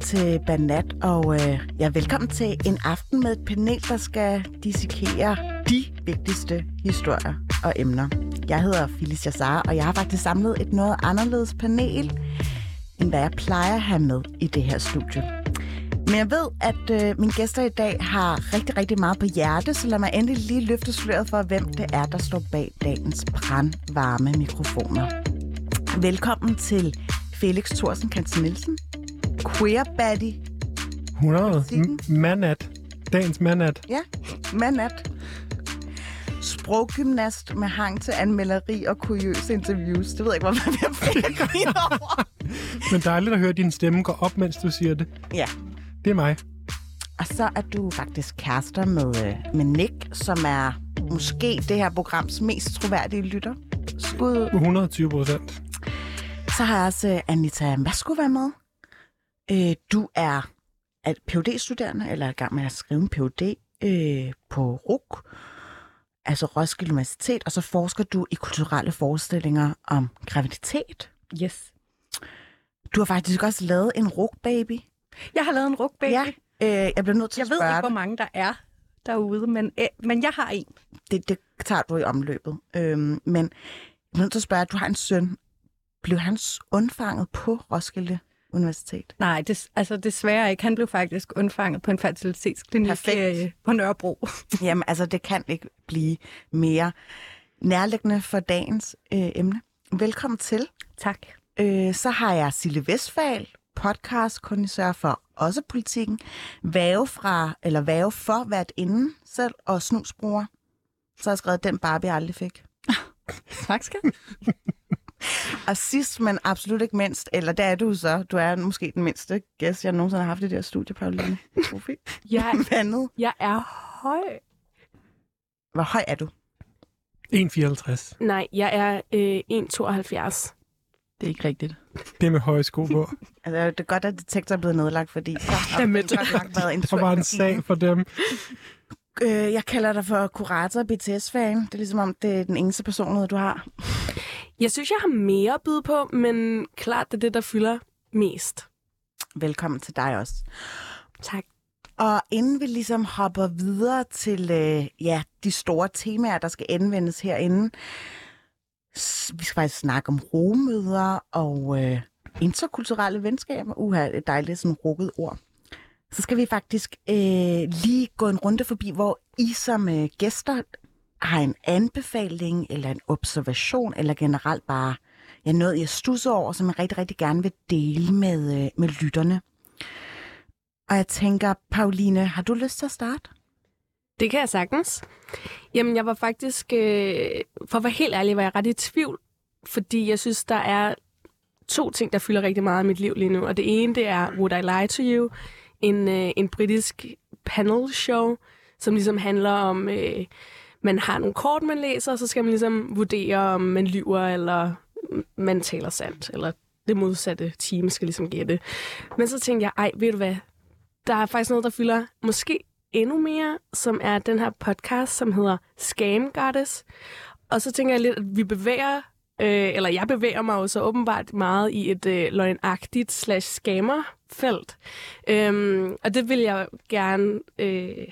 Til Banat, og øh, ja, velkommen til en aften med et panel, der skal dissekere de vigtigste historier og emner. Jeg hedder Phyllis Jassar, og jeg har faktisk samlet et noget anderledes panel, end hvad jeg plejer at have med i det her studie. Men jeg ved, at øh, mine gæster i dag har rigtig, rigtig meget på hjerte, så lad mig endelig lige løfte sløret for, hvem det er, der står bag dagens brandvarme mikrofoner. Velkommen til Felix Thorsen Kansen Nielsen, Queer Baddy, 100. M- manat. Dagens manat. ja, Manat, sproggymnast med hang til anmelderi og kuriøse interviews. Det ved jeg ikke, hvor man vil grine over. Men dejligt at høre din stemme gå op, mens du siger det. Ja, Det er mig. og så er du faktisk kærester med, øh, med Nick, som er måske det her programs mest troværdige lytter. Skud 120 procent. Så har jeg også øh, Anita Masko været med. Øh, du er er phd studerende eller er i gang med at skrive en Ph.D. Øh, på RUK, altså Roskilde Universitet, og så forsker du i kulturelle forestillinger om graviditet. Yes. Du har faktisk også lavet en RUK-baby. Jeg har lavet en rugbaby. Ja, øh, jeg bliver nødt til Jeg at ved spørge ikke, hvor mange der er derude, men, øh, men jeg har en. Det, det tager du i omløbet. Øhm, men jeg bliver nødt til at spørge, du har en søn. Blev han undfanget på Roskilde Universitet? Nej, det, altså desværre ikke. Han blev faktisk undfanget på en fertilitetsklinik Perfekt. øh, på Nørrebro. Jamen, altså, det kan ikke blive mere nærliggende for dagens øh, emne. Velkommen til. tak. Øh, så har jeg Sille Vestfald, podcast kondisør for også politikken, væve fra, eller væve for hvert inden selv, og snusbruger. Så har jeg skrevet den Barbie, jeg aldrig fik. Tak skal Og sidst, men absolut ikke mindst, eller der er du så, du er måske den mindste gæst, jeg nogensinde har haft i det her studie, Pauline. Jeg, Vandet. jeg er høj. Hvor høj er du? 1,54. Nej, jeg er øh, 1,72. Det er ikke rigtigt. Det er med høje sko på. Altså, det er godt, at detektor er blevet nedlagt, fordi så har været en var en sag for dem. Øh, jeg kalder dig for kurator BTS-fan. Det er ligesom om, det er den eneste personlighed, du har. Jeg synes, jeg har mere at byde på, men klart det er det, der fylder mest. Velkommen til dig også. Tak. Og inden vi ligesom hopper videre til øh, ja, de store temaer, der skal anvendes herinde, vi skal faktisk snakke om romøder og øh, interkulturelle venskaber. Uha, et dejligt sådan rukket ord. Så skal vi faktisk øh, lige gå en runde forbi, hvor I som øh, gæster har en anbefaling, eller en observation, eller generelt bare ja, noget, jeg stusser over, som jeg rigtig, rigtig gerne vil dele med, øh, med lytterne. Og jeg tænker, Pauline, har du lyst til at starte? Det kan jeg sagtens. Jamen, jeg var faktisk, øh, for at være helt ærlig, var jeg ret i tvivl, fordi jeg synes, der er to ting, der fylder rigtig meget i mit liv lige nu. Og det ene, det er Would I Lie to You? En, øh, en britisk panel show, som ligesom handler om, øh, man har nogle kort, man læser, og så skal man ligesom vurdere, om man lyver, eller man taler sandt, eller det modsatte team skal ligesom gætte. Men så tænkte jeg, ej, ved du hvad, der er faktisk noget, der fylder måske endnu mere, som er den her podcast, som hedder Scam Goddess. Og så tænker jeg lidt, at vi bevæger, øh, eller jeg bevæger mig jo så åbenbart meget i et øh, løgnagtigt slash scammer-felt. Øhm, og det vil jeg gerne øh,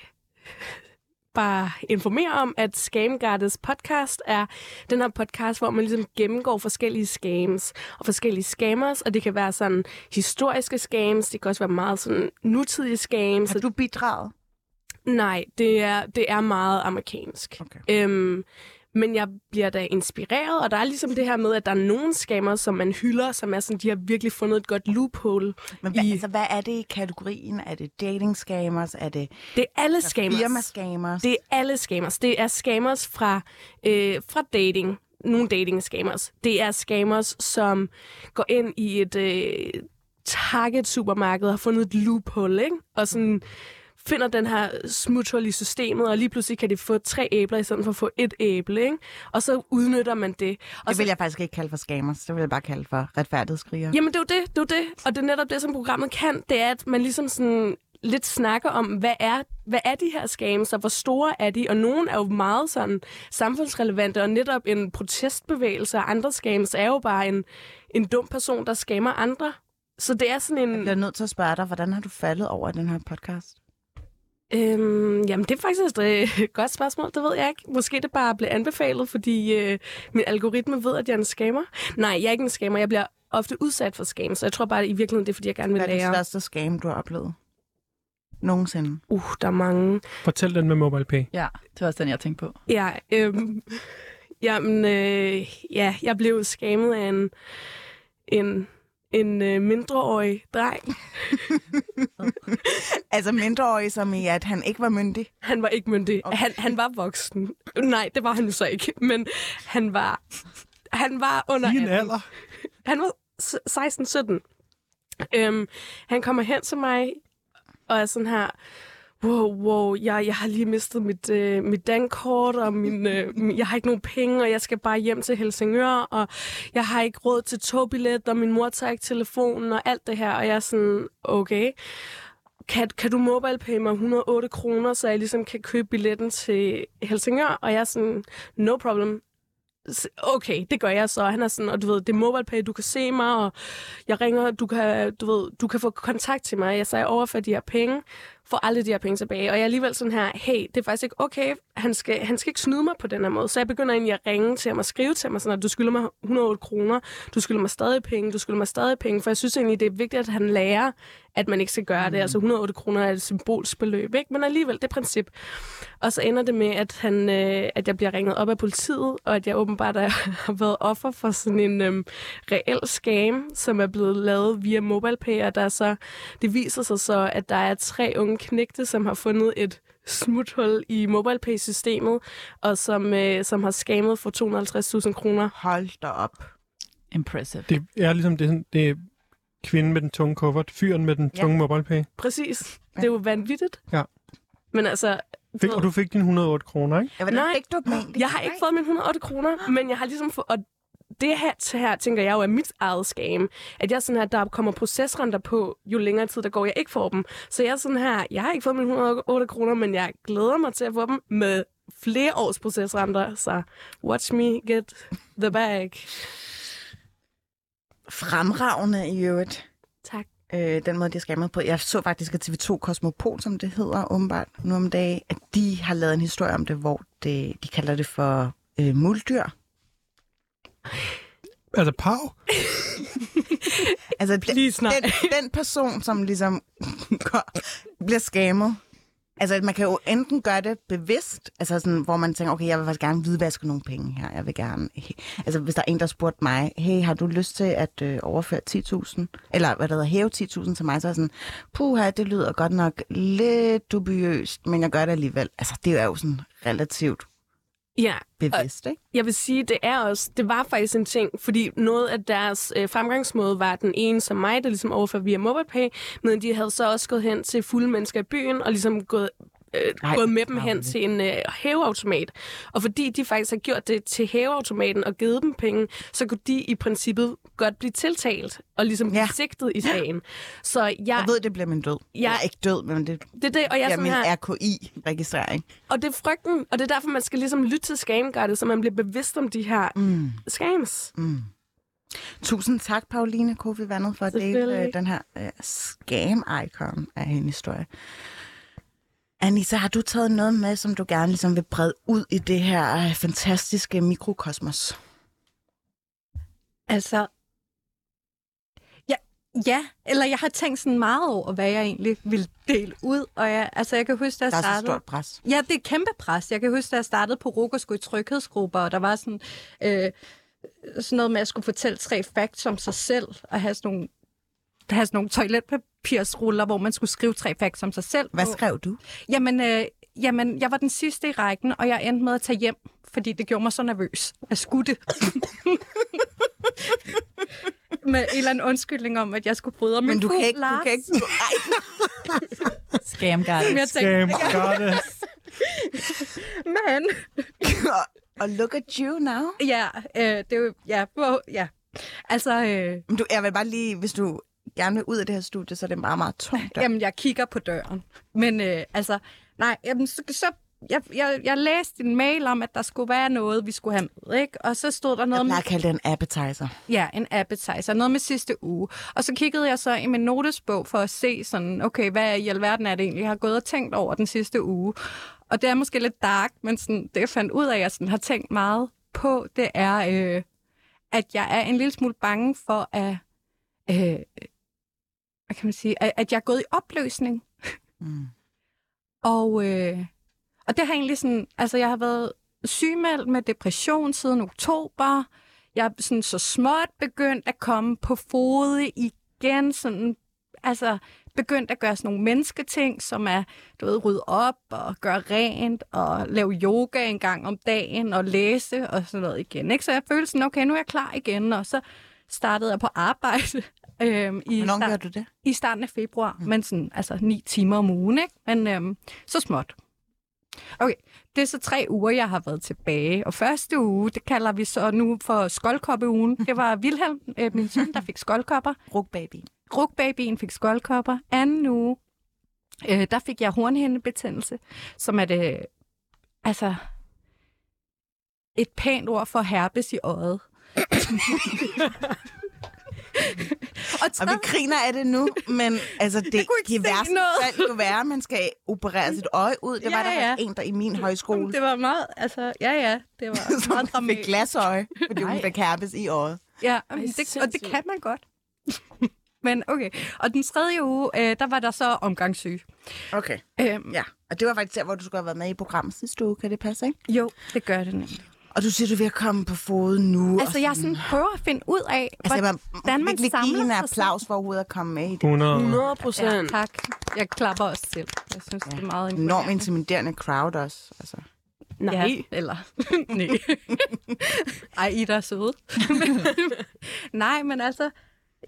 bare informere om, at Scam Goddess podcast er den her podcast, hvor man ligesom gennemgår forskellige scams og forskellige scammers, og det kan være sådan historiske scams, det kan også være meget sådan nutidige scams. Har du bidraget? Nej, det er, det er meget amerikansk. Okay. Øhm, men jeg bliver da inspireret, og der er ligesom det her med, at der er nogle scammer, som man hylder, som er sådan, de har virkelig fundet et godt loophole. Men hvad, I- altså, hvad er det i kategorien? Er det dating scammers? Er det Det er alle scammers. firma scammers? Det er alle scammers. Det er scammers fra, øh, fra dating. Nogle dating scammers. Det er scammers, som går ind i et øh, Target supermarked og har fundet et loophole, ikke? Og sådan finder den her smuthul i systemet, og lige pludselig kan de få tre æbler i stedet for at få et æble, ikke? Og så udnytter man det. Og det så vil jeg faktisk ikke kalde for scammers. Det vil jeg bare kalde for retfærdighedskrigere. Jamen, det er jo det, det er jo det. Og det er netop det, som programmet kan, det er, at man ligesom sådan lidt snakker om, hvad er, hvad er de her scams, og hvor store er de? Og nogle er jo meget sådan samfundsrelevante, og netop en protestbevægelse, og andre scams er jo bare en, en dum person, der scammer andre. så det er sådan en... Jeg bliver nødt til at spørge dig, hvordan har du faldet over den her podcast? Øhm, jamen, det er faktisk et øh, godt spørgsmål, det ved jeg ikke. Måske det bare blev anbefalet, fordi øh, min algoritme ved, at jeg er en scammer. Nej, jeg er ikke en scammer. Jeg bliver ofte udsat for scam, så jeg tror bare, at i virkeligheden det er, fordi jeg gerne vil Hvad er det lære. største scam, du har oplevet? Nogensinde. Uh, der er mange. Fortæl den med MobilePay. Ja, det var også den, jeg tænkte på. Ja, øhm, jamen, øh, ja, jeg blev skammet af en, en, en øh, mindreårig dreng. Altså mindreårig, som i, at han ikke var myndig. Han var ikke myndig. Okay. Han, han var voksen. Nej, det var han så ikke. Men han var, han var under I en 18. alder. Han var s- 16-17. Øhm, han kommer hen til mig og er sådan her, wow, wow, jeg, jeg har lige mistet mit, øh, mit dankort, og min, øh, jeg har ikke nogen penge, og jeg skal bare hjem til Helsingør, og jeg har ikke råd til togbillet, og min mor tager ikke telefonen, og alt det her, og jeg er sådan, okay, kan, kan du mobilepay mig 108 kroner, så jeg ligesom kan købe billetten til Helsingør? Og jeg er sådan, no problem. Okay, det gør jeg så. Han er sådan, og du ved, det er MobilePay, du kan se mig, og jeg ringer, du kan, du ved, du kan få kontakt til mig. Jeg sagde, overfør de her penge, får aldrig de her penge tilbage. Og jeg er alligevel sådan her, hey, det er faktisk ikke okay. Han skal, han skal ikke snyde mig på den her måde. Så jeg begynder egentlig at ringe til ham og skrive til mig, sådan at du skylder mig 108 kroner, du skylder mig stadig penge, du skylder mig stadig penge. For jeg synes egentlig, det er vigtigt, at han lærer, at man ikke skal gøre det. Altså 108 kroner er et symbolsk beløb, ikke? Men alligevel, det er princip. Og så ender det med, at, han, øh, at jeg bliver ringet op af politiet, og at jeg åbenbart er, har været offer for sådan en øhm, reel scam, som er blevet lavet via MobilePay, og der er så, det viser sig så, at der er tre unge knægte, som har fundet et smuthul i MobilePay-systemet, og som, øh, som har skammet for 250.000 kroner. Hold da op. Impressive. Det er ligesom det, det er kvinden med den tunge kuffert, fyren med den Ja. tunge MobilePay. Præcis. Det er jo vanvittigt. Ja. Men altså... Fik, og du fik dine 108 kroner, ikke? Ja, Nej, fik du egentlig? Jeg har ikke fået mine 108 kroner, men jeg har ligesom fået... Og det her, her tænker jeg jo er mit eget scam. At jeg er sådan her, der kommer procesrenter på, jo længere tid der går, jeg ikke får dem. Så jeg er sådan her, jeg har ikke fået mine 108 kroner, men jeg glæder mig til at få dem med flere års procesrenter. Så watch me get the bag. Fremragende i øvrigt. Tak. øh, den måde, de skammet på. Jeg så faktisk, at TV2 Kosmopol, som det hedder åbenbart nu om dagen, at de har lavet en historie om det, hvor det, de kalder det for øh, muldyr. Altså, Pau? Altså den, Please, nej. den, den person, som ligesom går, bliver skammet, Altså, man kan jo enten gøre det bevidst, altså sådan, hvor man tænker, okay, jeg vil faktisk gerne hvidvaske nogle penge her. Jeg vil gerne... Altså, hvis der er en, der spurgte mig, hey, har du lyst til at øh, overføre 10.000? Eller hvad der hedder, hæve 10.000 til mig? Så er sådan, puha, det lyder godt nok lidt dubiøst, men jeg gør det alligevel. Altså, det er jo sådan relativt Ja, bevidst, ikke? jeg vil sige, det er også, det var faktisk en ting, fordi noget af deres øh, fremgangsmåde var den ene som mig, der ligesom overførte via MobilePay, men de havde så også gået hen til fulde mennesker i byen og ligesom gået øh, gået med dem hen til en øh, hæveautomat. Og fordi de faktisk har gjort det til hæveautomaten og givet dem penge, så kunne de i princippet godt blive tiltalt og ligesom Ja. sigtet i sagen. Så jeg, Jeg ved, det bliver min død. Jeg Jeg- er ikke død, men det det er det, og jeg er bliver min her, RKI-registrering. og det er frygten, og det er derfor, man skal ligesom lytte til scamguidet, så man bliver bevidst om de her Mm. scams. Mm. Tusind tak, Pauline Kofi Vandet, for at dele øh, den her øh, scam-icon af en historie. Anissa, har du taget noget med, som du gerne ligesom vil brede ud i det her øh, fantastiske mikrokosmos? Altså, ja, ja, eller jeg har tænkt sådan meget over, hvad jeg egentlig vil dele ud. Og jeg, altså, jeg kan huske, da jeg Der er så startede... stort pres. Ja, det er kæmpe pres. Jeg kan huske, da jeg startede på skulle i tryghedsgrupper, og der var sådan, øh, sådan noget med, at jeg skulle fortælle tre facts om sig selv, og have sådan nogle, have sådan nogle toiletpapirsruller, hvor man skulle skrive tre facts om sig selv. Hvad på. skrev du? Jamen, øh, jamen, jeg var den sidste i rækken, og jeg endte med at tage hjem, fordi det gjorde mig så nervøs. Skulle det. Med en eller anden undskyldning om, at jeg skulle bryde min Men du kan ikke... Du Lars. kan ikke Scam tænkte, Scam goddess. men... og look at you now. Ja, øh, det er jo... Ja, hvor, ja. Altså, øh, Men Du, jeg vil bare lige, hvis du gerne vil ud af det her studie, så er det meget, meget tungt. Der. jamen, jeg kigger på døren. Men øh, altså, nej, jamen, så, så jeg, jeg, jeg læste en mail om, at der skulle være noget, vi skulle have med, ikke? Og så stod der Jeg noget med plejer at kalde det en appetizer. Ja, en appetizer. Noget med sidste uge. Og så kiggede jeg så i min notesbog for at se sådan, okay, hvad i alverden er det egentlig, jeg har gået og tænkt over den sidste uge. Og det er måske lidt dark, men sådan, det jeg fandt ud af, at jeg sådan har tænkt meget på, det er, øh, at jeg er en lille smule bange for, at, øh, hvad kan man sige, at, at jeg er gået i opløsning. Mm. Og, øh, og det har egentlig sådan, altså jeg har været sygemeldt med depression siden oktober. Jeg er sådan så småt begyndt at komme på fode igen, sådan, altså begyndt at gøre sådan nogle mennesketing, som er, du ved, rydde op og gøre rent og lave yoga en gang om dagen og læse og sådan noget igen. Ikke? Så jeg følte sådan, okay, nu er jeg klar igen, og så startede jeg på arbejde. Øhm, i Hvornår start- gør du det? i starten af februar, mm. men sådan, altså ni timer om ugen, ikke? Men øhm, så småt. Okay, det er så tre uger, jeg har været tilbage. Og første uge, det kalder vi så nu for skoldkoppeugen. Det var Vilhelm, øh, min søn, der fik skoldkopper. Rugbaby. Rugbabyen fik skoldkopper. Anden uge, øh, der fik jeg hornhindebetændelse, som er det, altså, et pænt ord for herpes i øjet. og Og vi griner af det nu, men altså, det, kunne ikke det værste noget. fald jo være, at man skal operere sit øje ud. Det var Ja, der ja. en, der i min højskole, Det var meget, altså, ja, ja, det var som meget dramatisk. glasøje, fordi hun Nej. fik herpes i øjet. Ja, Ej, det, og det kan man godt. Men okay. Og den tredje uge, øh, der var der så omgangssyge. Okay. Øhm, Ja, og det var faktisk der, hvor du skulle have været med i programmet sidste uge. Kan det passe, ikke? jo, det gør det nemlig. Og du siger, du er ved at komme på fod nu. Altså, og jeg sådan prøver at finde ud af, Altså, hvordan man virkelig give samler hende en applaus for overhovedet at komme med i det. 100. 100 Ja, procent. tak. Jeg klapper også selv. Jeg synes, ja. det er meget Enormt imponerende. intimiderende crowd også. Altså. Nej. Ja, eller... Nej. Ej, I der er søde. Nej, men altså...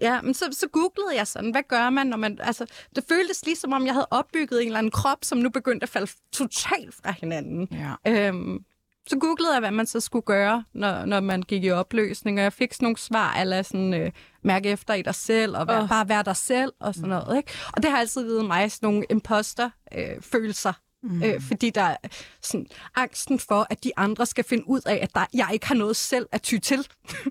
Ja, men så, så googlede jeg sådan, hvad gør man, når man... Altså, det føltes lige som om, jeg havde opbygget en eller anden krop, som nu begyndte at falde totalt fra hinanden. Ja. Øhm, så googlede jeg, hvad man så skulle gøre, når, når man gik i opløsning, og jeg fik sådan nogle svar, eller sådan, øh, mærke efter i dig selv, og vær, Åh. bare være dig selv, og sådan noget. Ikke? Og det har altid givet mig sådan nogle imposter-følelser, mm. øh, fordi der er sådan angsten for, at de andre skal finde ud af, at der, jeg ikke har noget selv at ty til.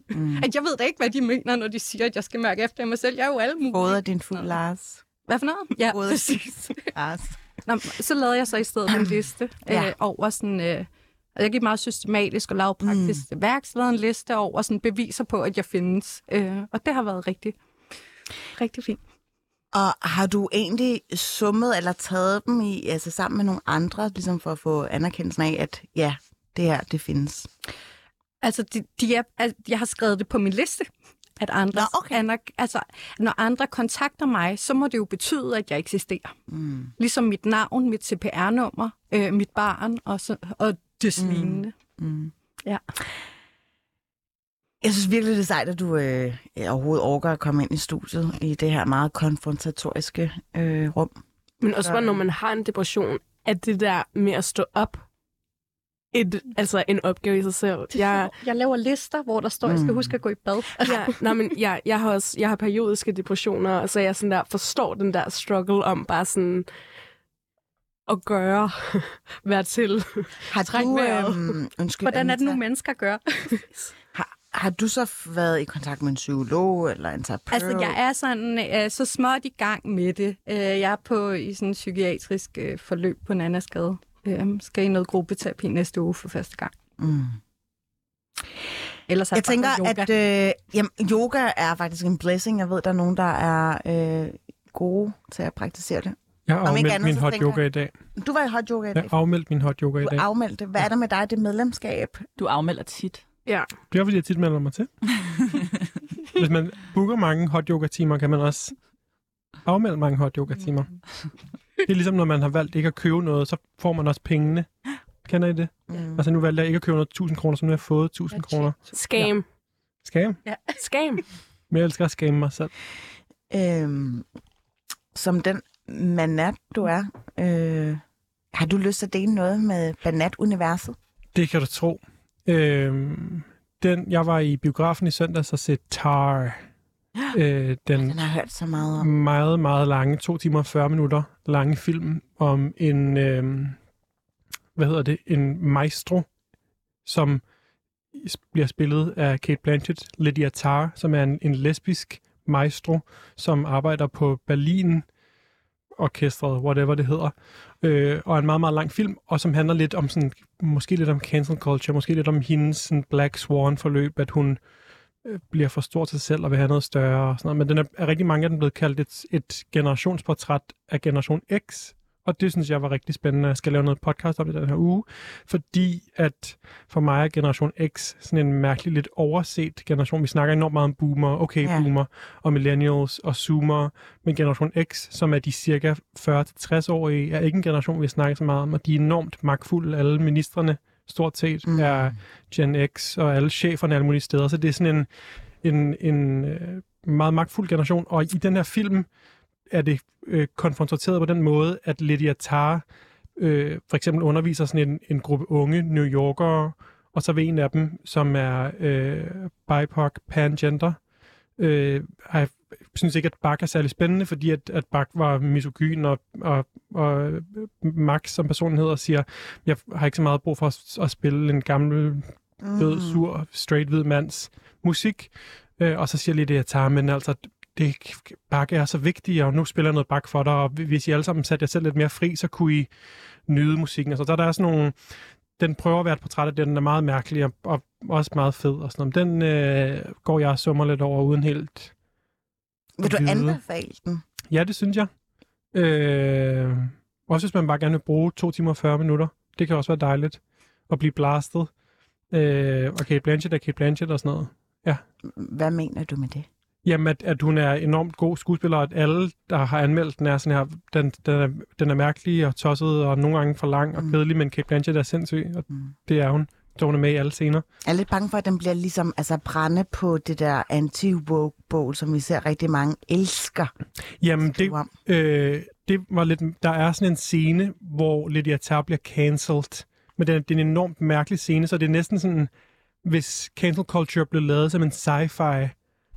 Mm. at jeg ved da ikke, hvad de mener, når de siger, at jeg skal mærke efter i mig selv. Jeg er jo alle mulige. Både din fugl, Lars. Hvad for noget? Ja, Både præcis. Lars. Nå, så lavede jeg så i stedet en liste Ja. øh, over sådan... Øh, og jeg gik meget systematisk og lavpraktisk mm. værk, så lavede en liste over sådan beviser på, at jeg findes. Øh, og det har været rigtig, rigtig fint. Og har du egentlig summet eller taget dem i, altså sammen med nogle andre, ligesom for at få anerkendelsen af, at ja, det her, det findes? Altså, de, de er, altså, jeg har skrevet det på min liste, at andre, Nå, okay. aner, altså, når andre kontakter mig, så må det jo betyde, at jeg eksisterer. Mm. Ligesom mit navn, mit CPR-nummer, øh, mit barn og, så, og det lignende. Mm. Ja. Jeg synes virkelig, det er sejt, at du øh, overhovedet overgår at komme ind i studiet i det her meget konfrontatoriske øh, rum. Men også bare, når man har en depression, at det der med at stå op, et, altså en opgave i sig selv. Jeg, Jeg laver lister, hvor der står, at jeg skal Mm. huske at gå i bad. ja, nej, men jeg, jeg har også jeg har periodiske depressioner, så jeg sådan der forstår den der struggle om bare sådan at gøre, være til. Har Træk du, vejret. øh, undskyld, Hvordan er det nu, mennesker gør? har, har du så været i kontakt med en psykolog eller en terapeut? Altså, jeg er sådan øh, så småt i gang med det. Øh, jeg er på i sådan en psykiatrisk øh, forløb på Nannasgade. Øh, skal i noget gruppeterapi næste uge for første gang. Mm. Ellers er Jeg tænker, yoga. at øh, jamen, yoga er faktisk en blessing. Jeg ved, der er nogen, der er øh, gode til at praktisere det. Jeg har Om afmeldt andet, min hot tænker yoga i dag. Du var i hot yoga i Jeg dag. har afmeldt min hot yoga i Du dag. afmeldte. Hvad er der med dig, det medlemskab? Du afmelder tit. Ja. Det er fordi, jeg tit melder mig til. Hvis man booker mange hot yoga timer, kan man også afmelde mange hot yoga timer. Det er ligesom, når man har valgt ikke at købe noget, så får man også pengene. Kender I det? Mm. Altså nu valgte jeg ikke at købe noget 1000 kroner, så nu har jeg fået 1000 kroner. Scam. Skam. Scam. Men jeg elsker at skamme mig selv. Øhm, som den manat, du er, øh, har du lyst til at dele noget med Banat-universet? Det kan du tro. Øhm, den, jeg var i biografen i søndags og set Tar. Øh, den Den har jeg hørt så meget om. meget, meget lange, to timer og 40 minutter lange film om en, øh, hvad hedder det, en maestro, som bliver spillet af Kate Blanchett, Lydia Tarr, som er en, en lesbisk maestro, som arbejder på Berlin orkestret, whatever det hedder, øh, og en meget, meget lang film, og som handler lidt om sådan, måske lidt om cancel culture, måske lidt om hendes sådan Black Swan-forløb, at hun øh, bliver for stor til sig selv og vil have noget større og sådan noget. Men den er, er rigtig mange af dem blevet kaldt et, et generationsportræt af Generation X, og det synes jeg var rigtig spændende. Jeg skal lave noget podcast om det den her uge, fordi at for mig er Generation X sådan en mærkelig, lidt overset generation. Vi snakker enormt meget om boomer, okay Ja. boomer, og millennials og zoomer, men Generation X, som er de cirka 40-60-årige, er ikke en generation, vi snakker så meget om, og de er enormt magtfulde. Alle ministerne stort set Mm. mm. er Gen X, og alle cheferne alle mulige steder, så det er sådan en, en, en øh, meget magtfuld generation, og i den her film er det øh, konfronteret på den måde, at Lydia Tarr øh, for eksempel underviser sådan en, en gruppe unge New Yorkere, og så vil en af dem, som er øh, BIPOC, pangender, øh, jeg synes ikke, at Bach er særlig spændende, fordi at, at Bach var misogyn, og, og, og Max, som personen hedder, siger, jeg har ikke så meget brug for at, at spille en gammel død, Mm. sur, straight hvid mands musik. Øh, og så siger jeg tager, men altså, det, bakke er så vigtigt, og nu spiller jeg noget bak for dig, og hvis I alle sammen satte jer selv lidt mere fri, så kunne I nyde musikken. Altså, der, der er sådan nogle, den prøver at være et portræt af det, den er meget mærkelig, og, og også meget fed og sådan noget. Den øh, går jeg og summer lidt over, uden helt... Vil du vide. anbefale den? Ja, det synes jeg. Øh, også hvis man bare gerne vil bruge 2 timer og 40 minutter. Det kan også være dejligt at blive blastet. Øh, og Kate Blanchett er Kate Blanchett og sådan noget. Hvad mener du med det? Jamen, at, at hun er enormt god skuespiller, og at alle, der har anmeldt den, er sådan her, den, den, er, den er mærkelig og tosset, og nogle gange for lang og Mm. kedelig, men Kate Blanchett er sindssyg, og Mm. det er hun. Så hun er med i alle scener. Jeg er lidt bange for, at den bliver ligesom altså, brænde på det der anti-woke-bål, som vi ser rigtig mange elsker. Jamen, det, om. øh, det var lidt, der er sådan en scene, hvor Lydia Tarr bliver cancelled. Men det er, det er en enormt mærkelig scene, så det er næsten sådan, hvis cancel culture blev lavet som en sci-fi,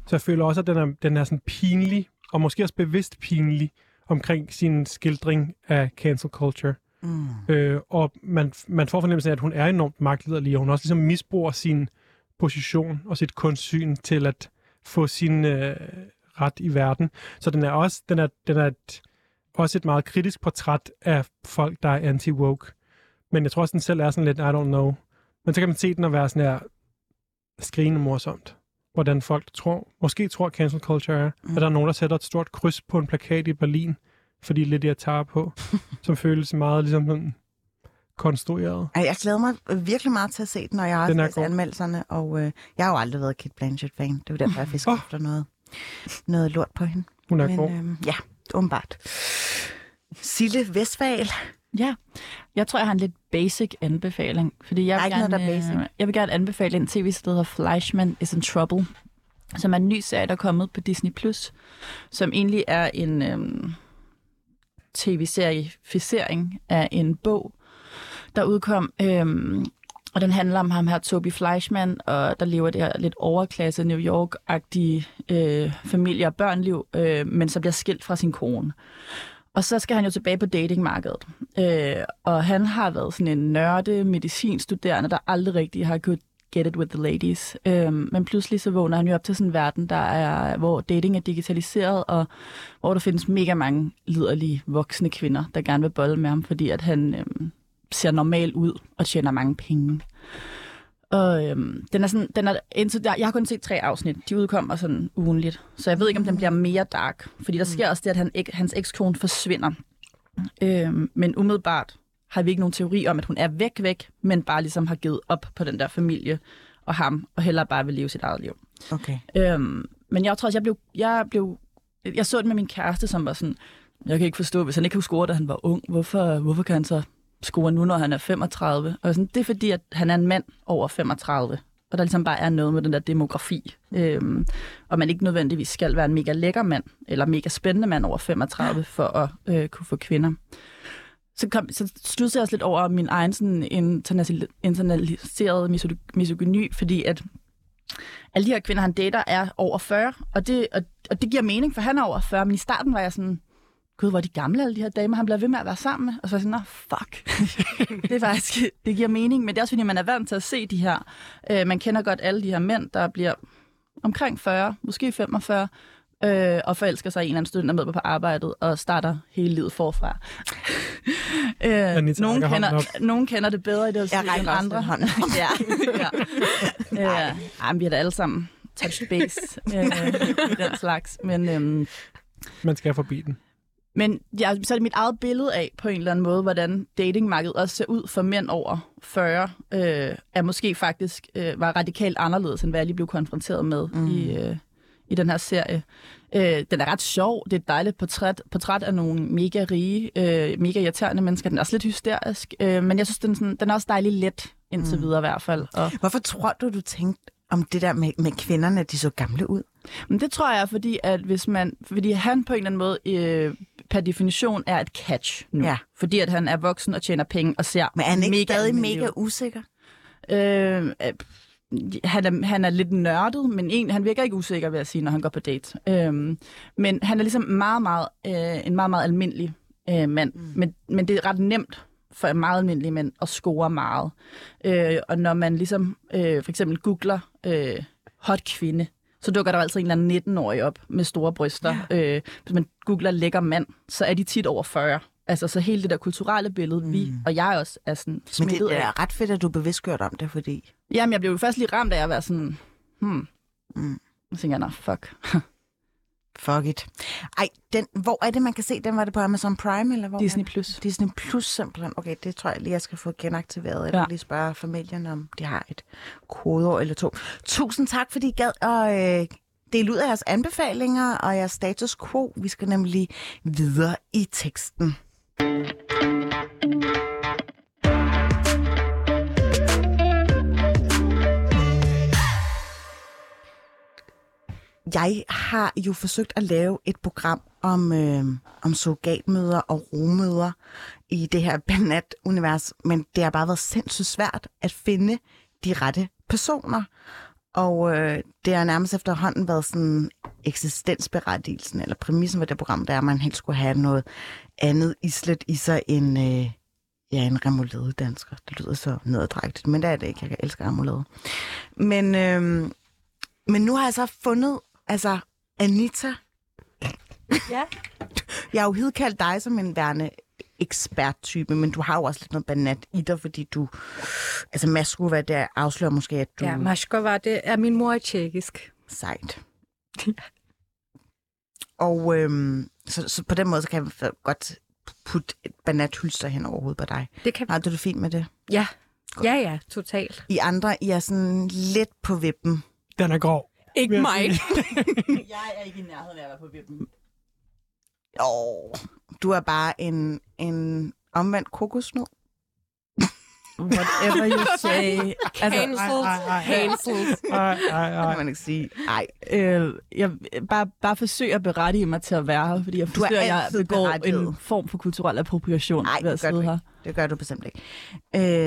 så jeg føler også, at den er, den er sådan pinlig, og måske også bevidst pinlig, omkring sin skildring af cancel culture. Mm. Øh, og man, man får fornemmelsen af, at hun er enormt magtliderlig, og hun også ligesom misbruger sin position og sit kunstsyn til at få sin øh, ret i verden. Så den er også, den er, den er et, også et meget kritisk portræt af folk, der er anti-woke. Men jeg tror også, den selv er sådan lidt, I don't know. Men så kan man se den og være sådan her skrigende morsomt. Hvordan folk tror, måske tror cancel culture er, Mm. at der er nogen, der sætter et stort kryds på en plakat i Berlin, fordi Lydia tager på, som føles meget ligesom sådan konstrueret. Ej, jeg glæder mig virkelig meget til at se den, og jeg har også Den er læst anmeldelserne, og øh, jeg har jo aldrig været Kate Blanchett-fan. Det er jo derfor, jeg fisker Åh. efter noget, noget lort på hende. Hun er Men god. øh, ja, åbenbart. Sille Vestfal. Ja, jeg tror, jeg har en lidt basic anbefaling. Fordi jeg vil, gerne, er basic. øh, jeg vil gerne anbefale en tv-serie, der hedder Fleischman is in Trouble, som er en ny serie, der er kommet på Disney+, Plus, som egentlig er en øhm, tv-serificering af en bog, der udkom, øhm, og den handler om ham her, Toby Fleischman, og der lever det her lidt overklasse New York-agtige øh, familie- og børnliv, øh, men så bliver skilt fra sin kone. Og så skal han jo tilbage på datingmarkedet. Øh, og han har været sådan en nørde medicinstuderende, der aldrig rigtig har kunnet get it with the ladies. Øh, men pludselig så vågner han jo op til sådan en verden, der er, hvor dating er digitaliseret, og hvor der findes mega mange liderlige voksne kvinder, der gerne vil bolle med ham, fordi at han øh, ser normal ud og tjener mange penge. Og øhm, den er sådan, den er, indtil der, jeg har kun set tre afsnit. De udkommer sådan ugenligt. Så jeg ved ikke, om den bliver mere dark. Fordi der sker også det, at han, hans ekskone forsvinder. Øhm, men umiddelbart har vi ikke nogen teori om, at hun er væk væk, men bare ligesom har givet op på den der familie og ham, og hellere bare vil leve sit eget liv. Okay. Øhm, men jeg tror også, jeg blev, jeg blev... Jeg så det med min kæreste, som var sådan... Jeg kan ikke forstå, hvis han ikke kunne score, da han var ung, hvorfor, hvorfor kan han så score nu, når han er 35? Og sådan, det er fordi, at han er en mand over 35. Og der ligesom bare er noget med den der demografi. Øhm, og man ikke nødvendigvis skal være en mega lækker mand, eller mega spændende mand over 35, for at øh, kunne få kvinder. Så, kom, så studsede jeg også lidt over min egen sådan internaliserede misogy- misogyny, fordi at alle de her kvinder, han dater, er over 40, og det, og, og det giver mening, for han er over 40, men i starten var jeg sådan, gud, hvor er de gamle, alle de her damer, han bliver ved med at være sammen med. Og så var jeg sådan, nå, fuck. det er faktisk, det giver mening, men det er også fordi, man er vant til at se de her. Øh, man kender godt alle de her mænd, der bliver omkring 40, måske 45, øh, og forelsker sig i en eller anden student, med på arbejdet, og starter hele livet forfra. øh, nogen, kender, nogen kender det bedre i det Jeg end andre. lidt hånden. ja, ja. Øh, ej, vi er da alle sammen touch base øh, i den slags. Men, øhm, Man skal forbi den. Men ja, så er det mit eget billede af, på en eller anden måde, hvordan datingmarkedet også ser ud for mænd over 40, øh, er måske faktisk øh, var radikalt anderledes, end hvad jeg lige blev konfronteret med mm. i, øh, i den her serie. Øh, den er ret sjov. Det er et dejligt portræt, portræt af nogle mega rige, øh, mega irriterende mennesker. Den er også lidt hysterisk, øh, men jeg synes, den, sådan, den er også dejlig let indtil mm. videre i hvert fald. Og, Hvorfor tror du, du tænkte om det der med, med kvinderne, at de så gamle ud? Men det tror jeg, fordi at hvis man, fordi han på en eller anden måde øh, per definition er et catch nu. Ja. Fordi at han er voksen og tjener penge og ser Men er han ikke mega stadig almindelig mega ud. usikker? Øh, øh, han, er, han er lidt nørdet, men en, han virker ikke usikker, vil jeg sige, når han går på date. Øh, men han er ligesom meget, meget, øh, en meget, meget almindelig øh, mand. Mm. Men, men det er ret nemt for meget almindelige mænd at score meget. Øh, og når man ligesom øh, for eksempel googler øh, hot kvinde, så dukker der altid en eller anden 19-årig op med store bryster. Ja. Øh, hvis man googler lækker mand, så er de tit over 40. Altså, så hele det der kulturelle billede, mm. vi og jeg også er sådan Men det, smittet det af. er ret fedt, at du er bevidstgjort om det, fordi... Jamen, jeg blev jo først lige ramt af at være sådan, hmm. Mm. Så tænker jeg, nå, fuck. Fuck it. Ej, den, hvor er det, man kan se den? Var det på Amazon Prime, eller hvor? Disney? Plus. Disney Plus simpelthen. Okay, det tror jeg lige, jeg skal få genaktiveret, eller ja. lige spørge familien, om de har et kodeord eller to. Tusind tak, fordi I gad at øh, dele ud af jeres anbefalinger og jeres status quo. Vi skal nemlig videre i teksten. Jeg har jo forsøgt at lave et program om, øh, om surrogatmøder og rumøder i det her Banat-univers, men det har bare været sindssygt svært at finde de rette personer. Og øh, det har nærmest efterhånden været sådan eksistensberettigelsen, eller præmissen for det program, der er, at man helst skulle have noget andet islet i sig end øh, ja, en remoulade dansker. Det lyder så nederdrægtigt, men det er det ikke. Jeg kan elske remoulade. Men, øh, men nu har jeg så fundet, altså Anita, Ja. jeg har jo hidkaldt dig som en værende eksperttype, men du har jo også lidt noget banat i dig, fordi du... Altså, være der afslører måske, at du Ja, Maskova, det er min mor er tjekkisk. sejt. Og øhm, så, så på den måde, så kan jeg godt putte et banathylster hen over hovedet på dig. Det kan Har du det fint med det? Ja. Ja, ja, totalt. I andre, I er sådan lidt på vippen. Den er grov. Ikke mig. Jeg er ikke i nærheden af at være på vippen. Åh, du er bare en, en omvendt kokosnød. Whatever you say. altså, Cancelled. ej, ej, ej. Cancelled. Ej, ej, Det ej. kan man ikke sige. Ej, øh, jeg bare, bare forsøger at berettige mig til at være her, fordi jeg Du er forstår, at jeg begår berettiget. en form for kulturel appropriation Ej, ved det at gør du sidde her. Det gør du bestemt ikke.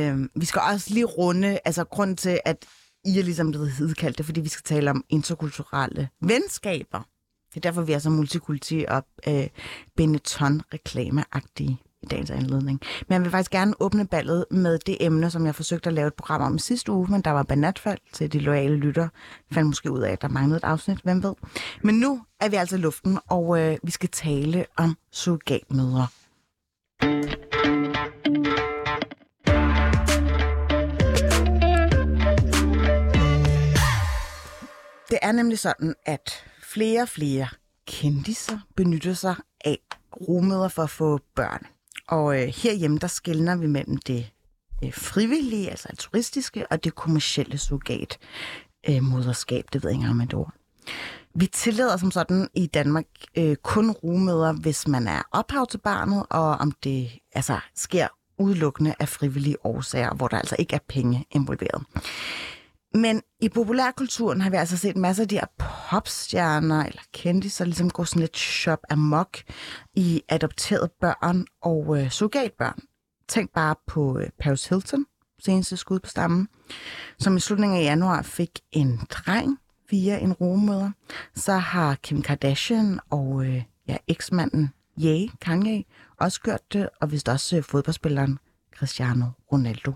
Øh, vi skal også lige runde, altså grund til, at i er ligesom blevet hidkaldt, fordi vi skal tale om interkulturelle venskaber. Det er derfor, vi er så multikulti og øh, Benetton-reklameagtige i dagens anledning. Men jeg vil faktisk gerne åbne ballet med det emne, som jeg forsøgte at lave et program om sidste uge, men der var banatfald til de loyale lytter. Fandt måske ud af, at der manglede et afsnit, hvem ved. Men nu er vi altså i luften, og øh, vi skal tale om surrogatmødre. Det er nemlig sådan, at flere og flere kendiser benytter sig af rummøder for at få børn. Og øh, herhjemme, der skældner vi mellem det øh, frivillige, altså altruistiske, og det kommercielle surrogat øh, moderskab. Det ved jeg ikke engang om et ord. Vi tillader som sådan i Danmark øh, kun rummøder, hvis man er ophav til barnet, og om det altså sker udelukkende af frivillige årsager, hvor der altså ikke er penge involveret. Men i populærkulturen har vi altså set masser af de her popstjerner eller kendtiser ligesom gå sådan lidt shop amok i adopterede børn og øh, surrogatbørn. Tænk bare på øh, Paris Hilton, seneste skud på stammen, som i slutningen af januar fik en dreng via en rummøder. Så har Kim Kardashian og øh, ja, eksmanden Ye, Kanye, også gjort det, og vist også øh, fodboldspilleren Cristiano Ronaldo.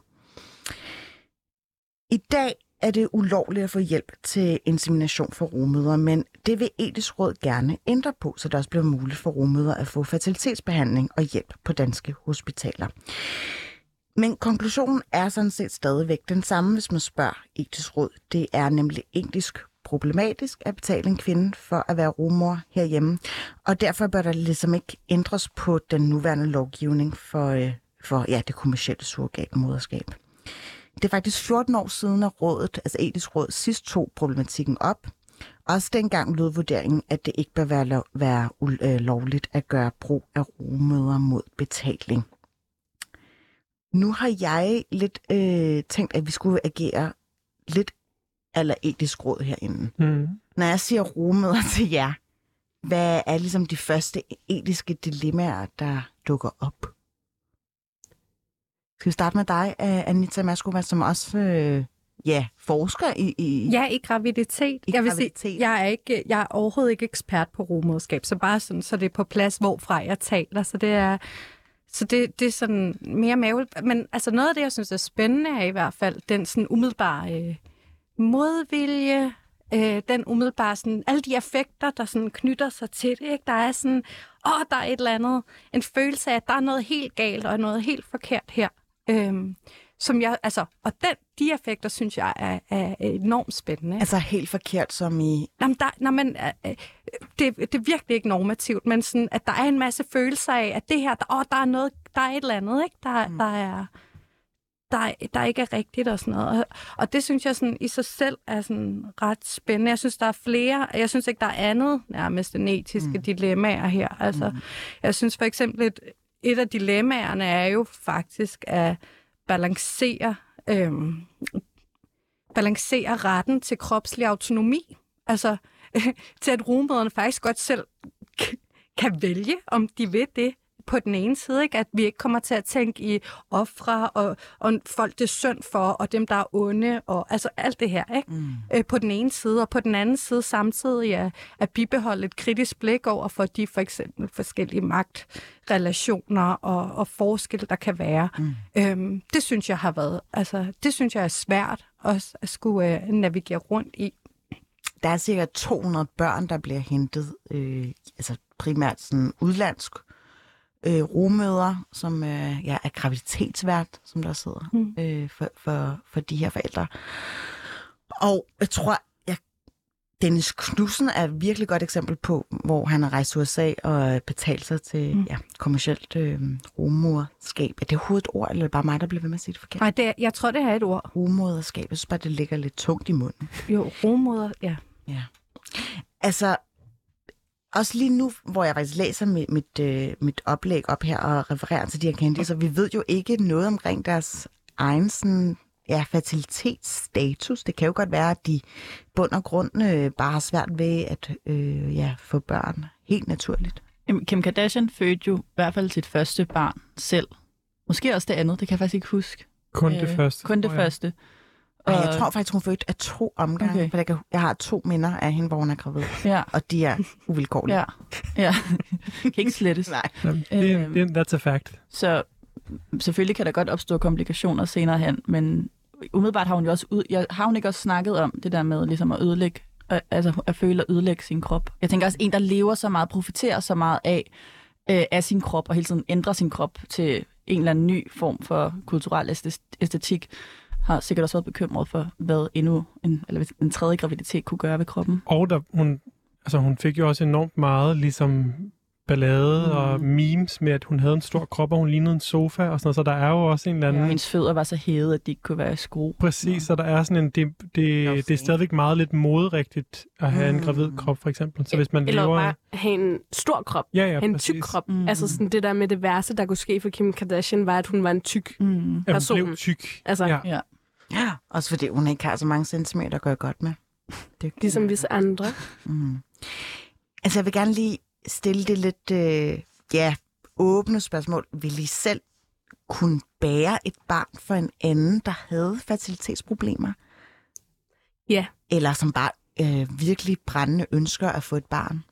I dag er det ulovligt at få hjælp til insemination for rumødre, men det vil etisk råd gerne ændre på, så det også bliver muligt for rumødre at få fertilitetsbehandling og hjælp på danske hospitaler. Men konklusionen er sådan set stadigvæk den samme, hvis man spørger etisk råd. Det er nemlig etisk problematisk at betale en kvinde for at være rumor herhjemme, og derfor bør der ligesom ikke ændres på den nuværende lovgivning for, øh, for ja, det kommersielle surrogatmoderskab. Det er faktisk 14 år siden, at rådet, altså etisk råd, sidst tog problematikken op. Også dengang lød vurderingen, at det ikke bør være, lov, være øh, lovligt at gøre brug af rumøder mod betaling. Nu har jeg lidt øh, tænkt, at vi skulle agere lidt eller etisk råd herinde. Mm. Når jeg siger rumøder til jer, hvad er ligesom de første etiske dilemmaer, der dukker op? Skal vi starte med dig, Anita Maskova, som også øh, ja, forsker i, i, Ja, i graviditet. i jeg vil graviditet? sige, jeg er, ikke, jeg er overhovedet ikke ekspert på rumoderskab, så bare sådan, så det er på plads, hvorfra jeg taler. Så det er, så det, det er sådan mere mave. Men altså noget af det, jeg synes er spændende, er i hvert fald den sådan umiddelbare øh, modvilje, øh, den umiddelbare sådan, alle de effekter, der sådan knytter sig til det. Ikke? Der er sådan, åh, der er et eller andet, en følelse af, at der er noget helt galt og noget helt forkert her. Øhm, som jeg, altså, og den, de effekter, synes jeg, er, er enormt spændende. Altså helt forkert, som i... Jamen, der, når man, øh, det, det er virkelig ikke normativt, men sådan, at der er en masse følelser af, at det her, der, åh, der er noget, der er et eller andet, ikke? Der, mm. der er der, der ikke er rigtigt og sådan noget. Og, og det synes jeg sådan, i sig selv er sådan ret spændende. Jeg synes, der er flere. Jeg synes ikke, der er andet nærmest end etiske mm. dilemmaer her. Altså, mm. Jeg synes for eksempel, et, et af dilemmaerne er jo faktisk at balancere, øh, balancere retten til kropslig autonomi. Altså til at rummøderne faktisk godt selv kan vælge, om de vil det på den ene side, ikke? at vi ikke kommer til at tænke i ofre og, og folk, det er synd for, og dem, der er onde, og altså alt det her, ikke? Mm. Øh, på den ene side, og på den anden side samtidig at, at bibeholde et kritisk blik over for de for eksempel forskellige magtrelationer og, og forskelle, der kan være. Mm. Øhm, det synes jeg har været, altså det synes jeg er svært også at skulle øh, navigere rundt i. Der er cirka 200 børn, der bliver hentet, øh, altså primært sådan udlandsk øh, rumøder, som øh, ja, er graviditetsvært, som der sidder mm. øh, for, for, for de her forældre. Og jeg tror, jeg, Dennis Knudsen er et virkelig godt eksempel på, hvor han har rejst til USA og betalt sig til mm. ja, kommersielt øh, rumorskab. Er det overhovedet et ord, eller er det bare mig, der bliver ved med at sige det forkert? Nej, det er, jeg tror, det er et ord. Rumoderskab. Jeg synes bare, det ligger lidt tungt i munden. Jo, rumoder, ja. Ja. Altså, også lige nu, hvor jeg faktisk læser mit, mit, øh, mit oplæg op her og refererer til de her kendte, så vi ved jo ikke noget omkring deres egen sådan, ja, fertilitetsstatus. Det kan jo godt være, at de bund og grund øh, bare har svært ved at øh, ja, få børn helt naturligt. Kim Kardashian fødte jo i hvert fald sit første barn selv. Måske også det andet, det kan jeg faktisk ikke huske. Kun det første. Kun det tror jeg. første. Og jeg tror faktisk, hun fødte af to omgange, okay. For jeg, kan, jeg har to minder af hende, hvor hun er gravid, Ja, og de er uvilkårlige. ja, ja. kan ikke slettes. Nej. Øhm. det, that's a fact. Så selvfølgelig kan der godt opstå komplikationer senere hen, men umiddelbart har hun jo også ud, jeg, har hun ikke også snakket om det der med ligesom at ødelægge, øh, altså at føle at ødelægge sin krop. Jeg tænker også, en, der lever så meget, profiterer så meget af, øh, af sin krop, og hele tiden ændrer sin krop til en eller anden ny form for kulturel æstetik, har sikkert også været bekymret for, hvad endnu en, eller en tredje graviditet kunne gøre ved kroppen. Og der, hun, altså, hun fik jo også enormt meget ligesom ballade mm. og memes med, at hun havde en stor krop, og hun lignede en sofa og sådan noget, så der er jo også en eller anden... Ja, hendes fødder var så hævet, at de ikke kunne være i sko. Præcis, så der er sådan en... Det, det, det er stadigvæk meget lidt moderigtigt at have mm. en gravid krop, for eksempel. Så hvis man Eller lever... bare have en stor krop. Ja, ja, en præcis. tyk krop. Mm. Altså sådan det der med det værste, der kunne ske for Kim Kardashian, var, at hun var en tyk. Mm. Ja, hun person. blev tyk. Altså, ja. Ja. Også fordi hun ikke har så mange centimeter at gøre godt med. Det, Ligesom hvis andre. Mm. Altså, jeg vil gerne lige stille det lidt, øh, ja, åbne spørgsmål. Vil I selv kunne bære et barn for en anden, der havde fertilitetsproblemer? Ja. Eller som bare øh, virkelig brændende ønsker at få et barn?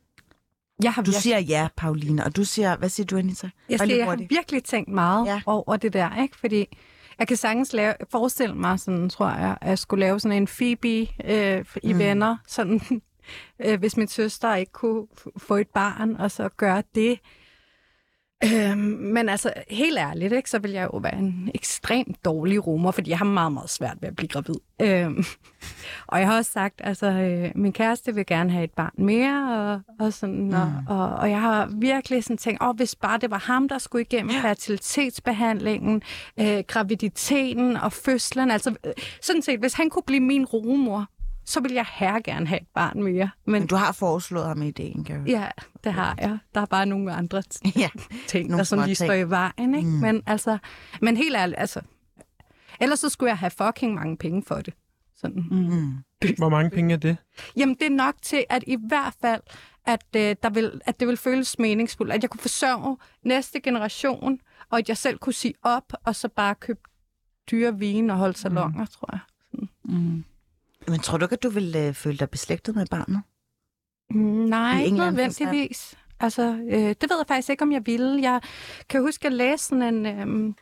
Jeg har Du virkelig, siger ja, Pauline, og du siger, hvad siger du, Anita? jeg, siger, jeg har virkelig tænkt meget ja. over det der, ikke? Fordi jeg kan sagtens lave, forestille mig, sådan, tror jeg, at jeg skulle lave sådan en Phoebe øh, i Mm. venner, sådan, øh, hvis min søster ikke kunne få et barn, og så gøre det. Øhm, men altså, helt ærligt, ikke, så vil jeg jo være en ekstremt dårlig rumor, fordi jeg har meget, meget svært ved at blive gravid. Øhm, og jeg har også sagt, altså, øh, min kæreste vil gerne have et barn mere, og, og, sådan, og, og, og jeg har virkelig sådan tænkt, åh, hvis bare det var ham, der skulle igennem fertilitetsbehandlingen, øh, graviditeten og fødslen, altså øh, sådan set, hvis han kunne blive min rumor, så ville jeg her gerne have et barn mere. Men Men du har foreslået ham ideen, kan ja, det har jeg. Der er bare nogle andre t- Ja. ting, Nogle der sådan lige står i vejen. Ikke? Mm. Men, altså, men helt ærligt, altså, ellers så skulle jeg have fucking mange penge for det. Sådan. Mm. Hvor mange penge er det? Jamen, det er nok til, at i hvert fald, at, øh, der vil, at det vil føles meningsfuldt, at jeg kunne forsørge næste generation, og at jeg selv kunne sige op, og så bare købe dyre vin og holde salonger, mm. tror jeg. Mm. Men tror du ikke, at du vil øh, føle dig beslægtet med barnet? Mm, Nej, ikke nødvendigvis. Altså, øh, det ved jeg faktisk ikke, om jeg ville. Jeg kan huske at læse sådan en, øh,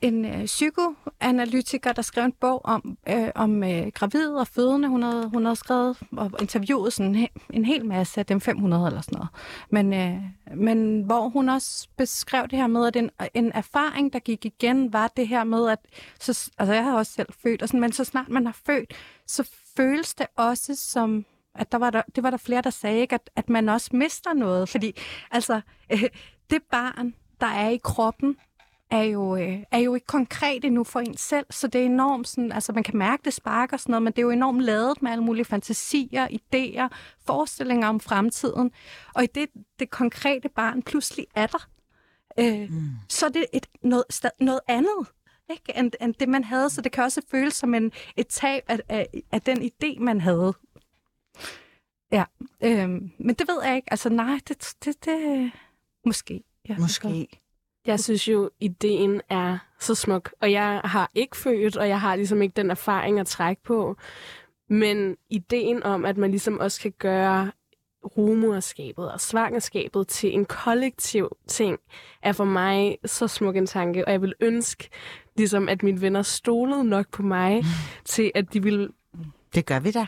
en, øh, psykoanalytiker, der skrev en bog om, øh, om øh, gravide og fødende. Hun havde, hun havde skrevet og interviewet sådan en, en hel masse af dem 500 eller sådan noget. Men, øh, men hvor hun også beskrev det her med, at en, en erfaring, der gik igen, var det her med, at så, altså jeg har også selv født, og sådan, men så snart man har født, så føles det også som at der var der, det var der flere, der sagde, ikke? At, at man også mister noget. Fordi altså, øh, det barn, der er i kroppen, er jo, øh, er jo ikke konkret endnu for en selv, så det er enormt sådan, altså man kan mærke det sparker sådan noget, men det er jo enormt lavet med alle mulige fantasier, idéer, forestillinger om fremtiden. Og i det, det konkrete barn pludselig er der, øh, mm. så er det et, noget, noget andet, ikke? End, end det, man havde. Så det kan også føles som en, et tab af, af, af den idé, man havde. Ja, øhm, men det ved jeg ikke. Altså nej, det, det, det måske. Ja, Måske. Jeg synes jo, ideen er så smuk, og jeg har ikke født, og jeg har ligesom ikke den erfaring at trække på. Men ideen om, at man ligesom også kan gøre rumoderskabet og svangerskabet til en kollektiv ting, er for mig så smuk en tanke, og jeg vil ønske, ligesom at mine venner stolede nok på mig, til at de ville... Det gør vi da.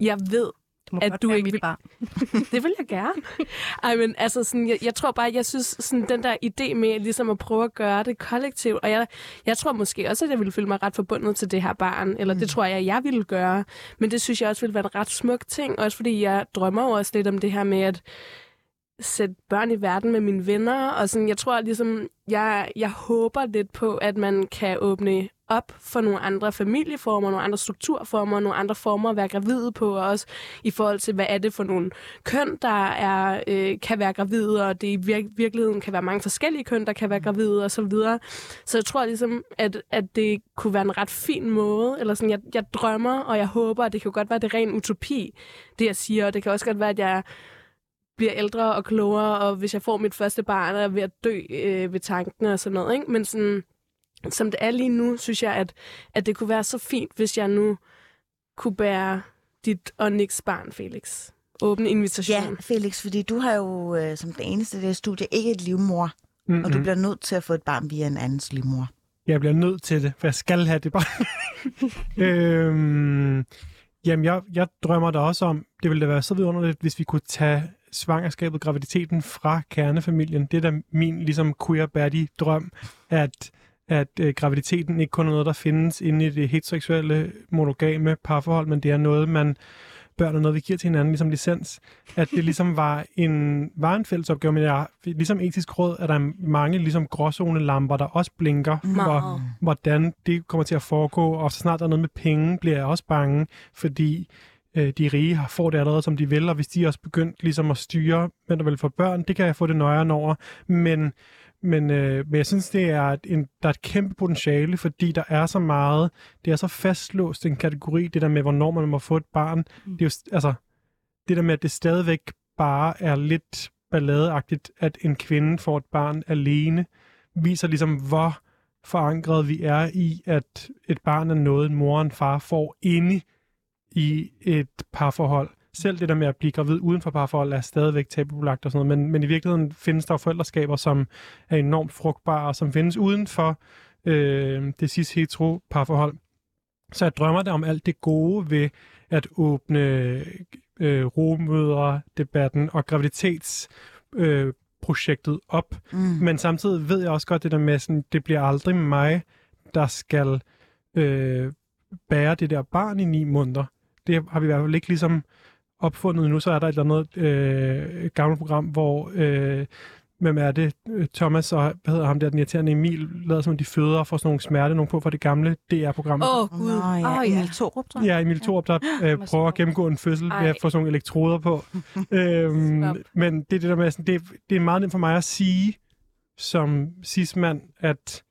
Jeg ved, må at godt du ikke vil- barn. det vil jeg gerne. Ej, men altså, sådan, jeg, jeg tror bare, jeg synes, sådan, den der idé med ligesom at prøve at gøre det kollektivt, og jeg, jeg tror måske også, at jeg ville føle mig ret forbundet til det her barn, eller mm. det tror jeg, jeg ville gøre. Men det synes jeg også ville være en ret smuk ting, også fordi jeg drømmer også lidt om det her med at sætte børn i verden med mine venner, og sådan, jeg tror ligesom, jeg, jeg håber lidt på, at man kan åbne op for nogle andre familieformer, nogle andre strukturformer, nogle andre former at være gravide på, og også i forhold til, hvad er det for nogle køn, der er, øh, kan være gravide, og det i vir- virkeligheden kan være mange forskellige køn, der kan være gravide, og så videre. Så jeg tror ligesom, at, at det kunne være en ret fin måde, eller sådan, jeg, jeg drømmer, og jeg håber, at det kan godt være, det er ren utopi, det jeg siger, og det kan også godt være, at jeg bliver ældre og klogere, og hvis jeg får mit første barn, er jeg ved at dø øh, ved tanken og sådan noget, ikke? Men sådan, som det er lige nu, synes jeg, at, at det kunne være så fint, hvis jeg nu kunne bære dit og Nicks barn, Felix. Åben invitation. Ja, Felix, fordi du har jo øh, som den eneste i det studie ikke et livmor, Mm-hmm. og du bliver nødt til at få et barn via en andens livmor. Jeg bliver nødt til det, for jeg skal have det barn. øhm, jamen, jeg, jeg drømmer da også om, det ville da være så vidunderligt, hvis vi kunne tage svangerskabet, graviditeten fra kernefamilien. Det er da min ligesom queer baddie drøm, at, at øh, graviditeten ikke kun er noget, der findes inde i det heteroseksuelle monogame parforhold, men det er noget, man børn er noget, vi giver til hinanden, ligesom licens. At det ligesom var en, var en fælles opgave, men jeg, ligesom etisk råd, er der mange ligesom gråzonelamper, der også blinker, hvor, hvordan det kommer til at foregå, og så snart der er noget med penge, bliver jeg også bange, fordi øh, de rige har får det allerede, som de vil, og hvis de også begyndt ligesom at styre, hvem der vil få børn, det kan jeg få det nøjere over, men men, øh, men jeg synes, det er et, en, der er et kæmpe potentiale, fordi der er så meget, det er så fastlåst en kategori, det der med, hvornår man må få et barn. Mm. Det er jo, altså, det der med, at det stadigvæk bare er lidt balladeagtigt, at en kvinde får et barn alene, viser ligesom, hvor forankret vi er i, at et barn er noget, en mor og en far får inde i et parforhold, selv det der med at blive gravid uden for parforhold er stadigvæk tabubelagt og sådan noget, men, men i virkeligheden findes der forældreskaber, som er enormt frugtbare, og som findes uden for øh, det sidste hetero parforhold. Så jeg drømmer der om alt det gode ved at åbne øh, rumødre, debatten og graviditetsprojektet øh, projektet op. Mm. Men samtidig ved jeg også godt det der med, sådan, det bliver aldrig mig, der skal øh, bære det der barn i ni måneder. Det har vi i hvert fald ikke ligesom opfundet nu. Så er der et eller andet øh, gammelt program, hvor øh, hvem er det? Thomas og hvad hedder ham der, den irriterende Emil, lader som de føder og får sådan nogle smerte, nogle på fra det gamle DR-program. Åh, oh, Gud. Nå, ja, Åh, ja. Emil Thorup, tror jeg. Ja, Emil Thorup, der øh, prøver at gennemgå en fødsel ved Ej. at få sådan nogle elektroder på. øhm, men det er det der med, sådan, det, det er meget nemt for mig at sige som cis-mand, at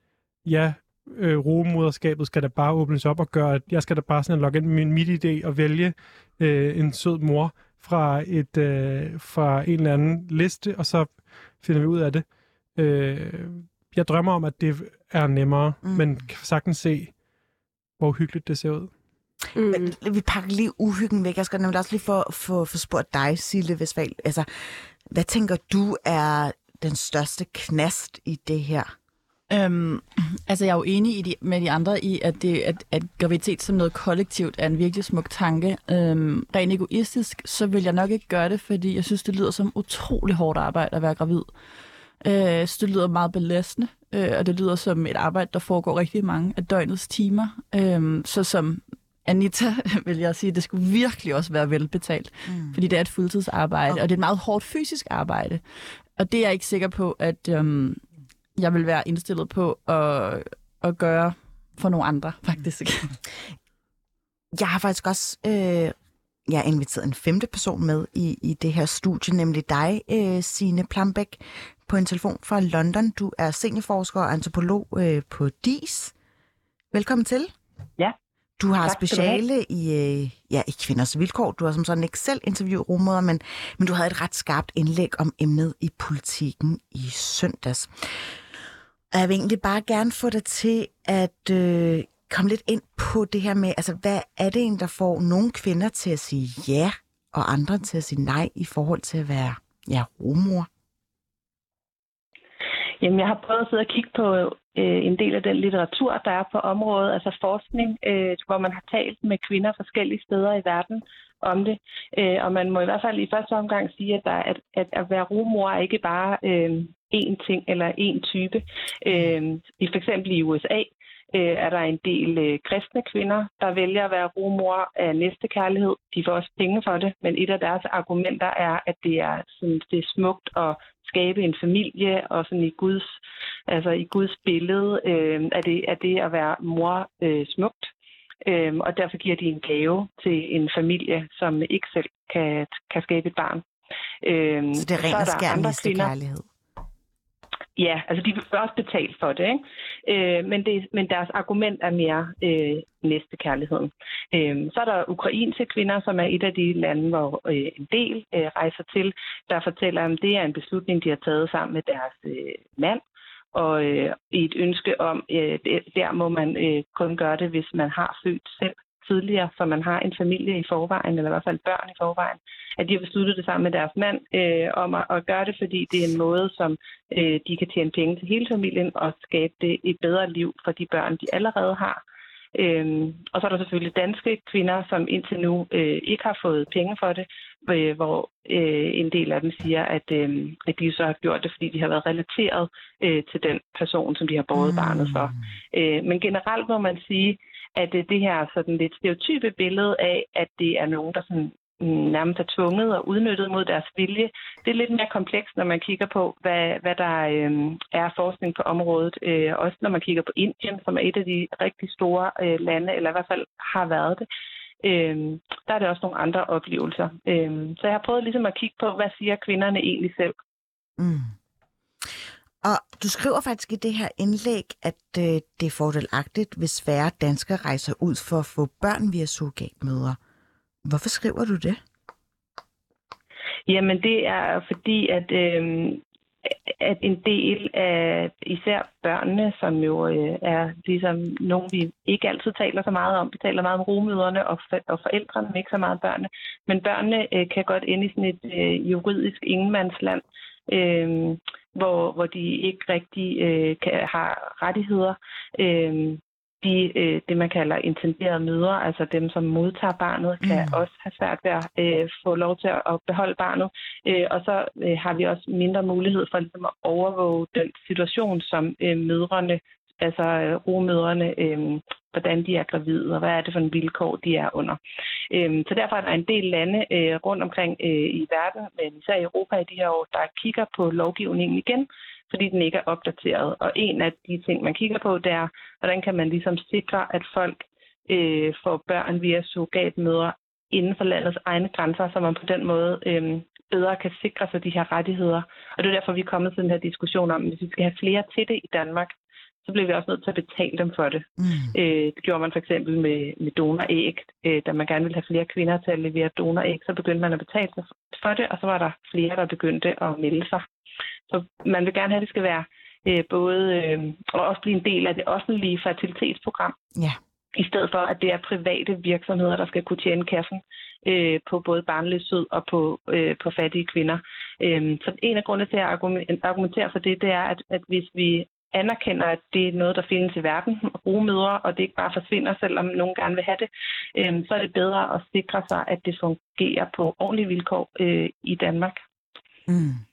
ja, øh, romoderskabet skal da bare åbnes op og gøre, at jeg skal da bare sådan logge ind med min midt-idé og vælge øh, en sød mor fra, et, øh, fra en eller anden liste, og så finder vi ud af det. Øh, jeg drømmer om, at det er nemmere, Mm. men kan sagtens se, hvor uhyggeligt det ser ud. Mm. Men Vi pakker lige uhyggen væk. Jeg skal nemlig også lige få, få, få spurgt dig, Sille Vestfald. Altså, hvad tænker du er den største knast i det her? Øhm, altså, jeg er jo enig i de, med de andre i, at, det, at, at graviditet som noget kollektivt er en virkelig smuk tanke. Øhm, rent egoistisk, så vil jeg nok ikke gøre det, fordi jeg synes, det lyder som utrolig hårdt arbejde at være gravid. Øh, jeg synes, det lyder meget belastende, øh, og det lyder som et arbejde, der foregår rigtig mange af døgnets timer. Øhm, så som Anita vil jeg sige, det skulle virkelig også være velbetalt, Mm. fordi det er et fuldtidsarbejde, Okay. og det er et meget hårdt fysisk arbejde. Og det er jeg ikke sikker på, at øhm, jeg vil være indstillet på at, at gøre for nogle andre, faktisk. Jeg har faktisk også øh, jeg har inviteret en femte person med i, i det her studie, nemlig dig, øh, Signe Plambæk, på en telefon fra London. Du er seniorforsker og antropolog øh, på DIS. Velkommen til. Ja. Du har Tak skal du speciale i, øh, ja, i kvinders vilkår. Du har som sådan ikke selv interviewet rummøder, men, men du havde et ret skarpt indlæg om emnet i politikken i søndags. Og jeg vil egentlig bare gerne få dig til at øh, komme lidt ind på det her med, altså hvad er det en, der får nogle kvinder til at sige ja, og andre til at sige nej i forhold til at være ja, rumor? Jamen, jeg har prøvet at sidde og kigge på øh, en del af den litteratur, der er på området, altså forskning, øh, hvor man har talt med kvinder forskellige steder i verden om det. Øh, og man må i hvert fald i første omgang sige, at, der, er- at, at at være rumor er ikke bare øh, én ting eller én type. Øh, i for eksempel i USA øh, er der en del øh, kristne kvinder, der vælger at være rumor af næste kærlighed. De får også penge for det, men et af deres argumenter er, at det er, sådan, det er smukt at skabe en familie, og sådan i Guds, altså i Guds billede øh, er, det, er det at være mor øh, smukt. Øh, og derfor giver de en gave til en familie, som ikke selv kan, kan skabe et barn. Øh, Så det er ren og der skær næste kærlighed. Ja, altså de vil også betale for det, ikke? Øh, men, det, men deres argument er mere øh, næstekærligheden. Øh, så er der ukrainske kvinder, som er et af de lande, hvor øh, en del øh, rejser til, der fortæller, at det er en beslutning, de har taget sammen med deres øh, mand, og øh, i et ønske om, øh, der må man øh, kun gøre det, hvis man har født selv tidligere, så man har en familie i forvejen, eller i hvert fald børn i forvejen, at de har besluttet det sammen med deres mand øh, om at, at gøre det, fordi det er en måde, som øh, de kan tjene penge til hele familien og skabe det et bedre liv for de børn, de allerede har. Øhm, og så er der selvfølgelig danske kvinder, som indtil nu øh, ikke har fået penge for det, øh, hvor øh, en del af dem siger, at, øh, at de så har gjort det, fordi de har været relateret øh, til den person, som de har båret barnet for. Øh, men generelt må man sige, at øh, det her sådan lidt stereotype billede af, at det er nogen, der sådan mm, nærmest er tvunget og udnyttet mod deres vilje. Det er lidt mere komplekst, når man kigger på, hvad, hvad der øh, er forskning på området. Øh, også når man kigger på Indien, som er et af de rigtig store øh, lande, eller i hvert fald har været det. Øh, der er det også nogle andre oplevelser. Øh, så jeg har prøvet ligesom at kigge på, hvad siger kvinderne egentlig selv. Mm. Og du skriver faktisk i det her indlæg, at øh, det er fordelagtigt, hvis færre danskere rejser ud for at få børn via surrogatmødre. Hvorfor skriver du det? Jamen det er fordi, at øh, at en del af især børnene, som jo øh, er ligesom nogen, vi ikke altid taler så meget om. Vi taler meget om rumøderne og, for, og forældrene, men ikke så meget om børnene. Men børnene øh, kan godt ende i sådan et øh, juridisk ingenmandsland, øh, hvor, hvor de ikke rigtig øh, kan, har rettigheder. Øh, de, øh, det, man kalder intenderede mødre, altså dem, som modtager barnet, kan mm. også have svært ved at øh, få lov til at beholde barnet. Øh, og så øh, har vi også mindre mulighed for ligesom, at overvåge den situation, som øh, mødrene, altså øh, rumødrene, øh, hvordan de er gravide, og hvad er det for en vilkår, de er under. Øh, så derfor er der en del lande øh, rundt omkring øh, i verden, men især i Europa i de her år, der kigger på lovgivningen igen, fordi den ikke er opdateret. Og en af de ting, man kigger på, det er, hvordan kan man ligesom sikre, at folk øh, får børn via surrogatmødre inden for landets egne grænser, så man på den måde øh, bedre kan sikre sig de her rettigheder. Og det er derfor, vi er kommet til den her diskussion om, at hvis vi skal have flere til det i Danmark, så bliver vi også nødt til at betale dem for det. Mm. Øh, det gjorde man for eksempel med, med donoræg. Øh, da man gerne ville have flere kvinder til at levere donoræg, så begyndte man at betale for det, og så var der flere, der begyndte at melde sig. Så man vil gerne have, at det skal være øh, både øh, og også blive en del af det offentlige fertilitetsprogram. Ja. I stedet for, at det er private virksomheder, der skal kunne tjene kassen øh, på både barnløshed og på, øh, på fattige kvinder. Øh, så en af grundene til at argumentere for det, det er, at, at hvis vi anerkender, at det er noget, der findes i verden, rugemødre, og det ikke bare forsvinder, selvom nogen gerne vil have det, øh, så er det bedre at sikre sig, at det fungerer på ordentlige vilkår øh, i Danmark. Mm.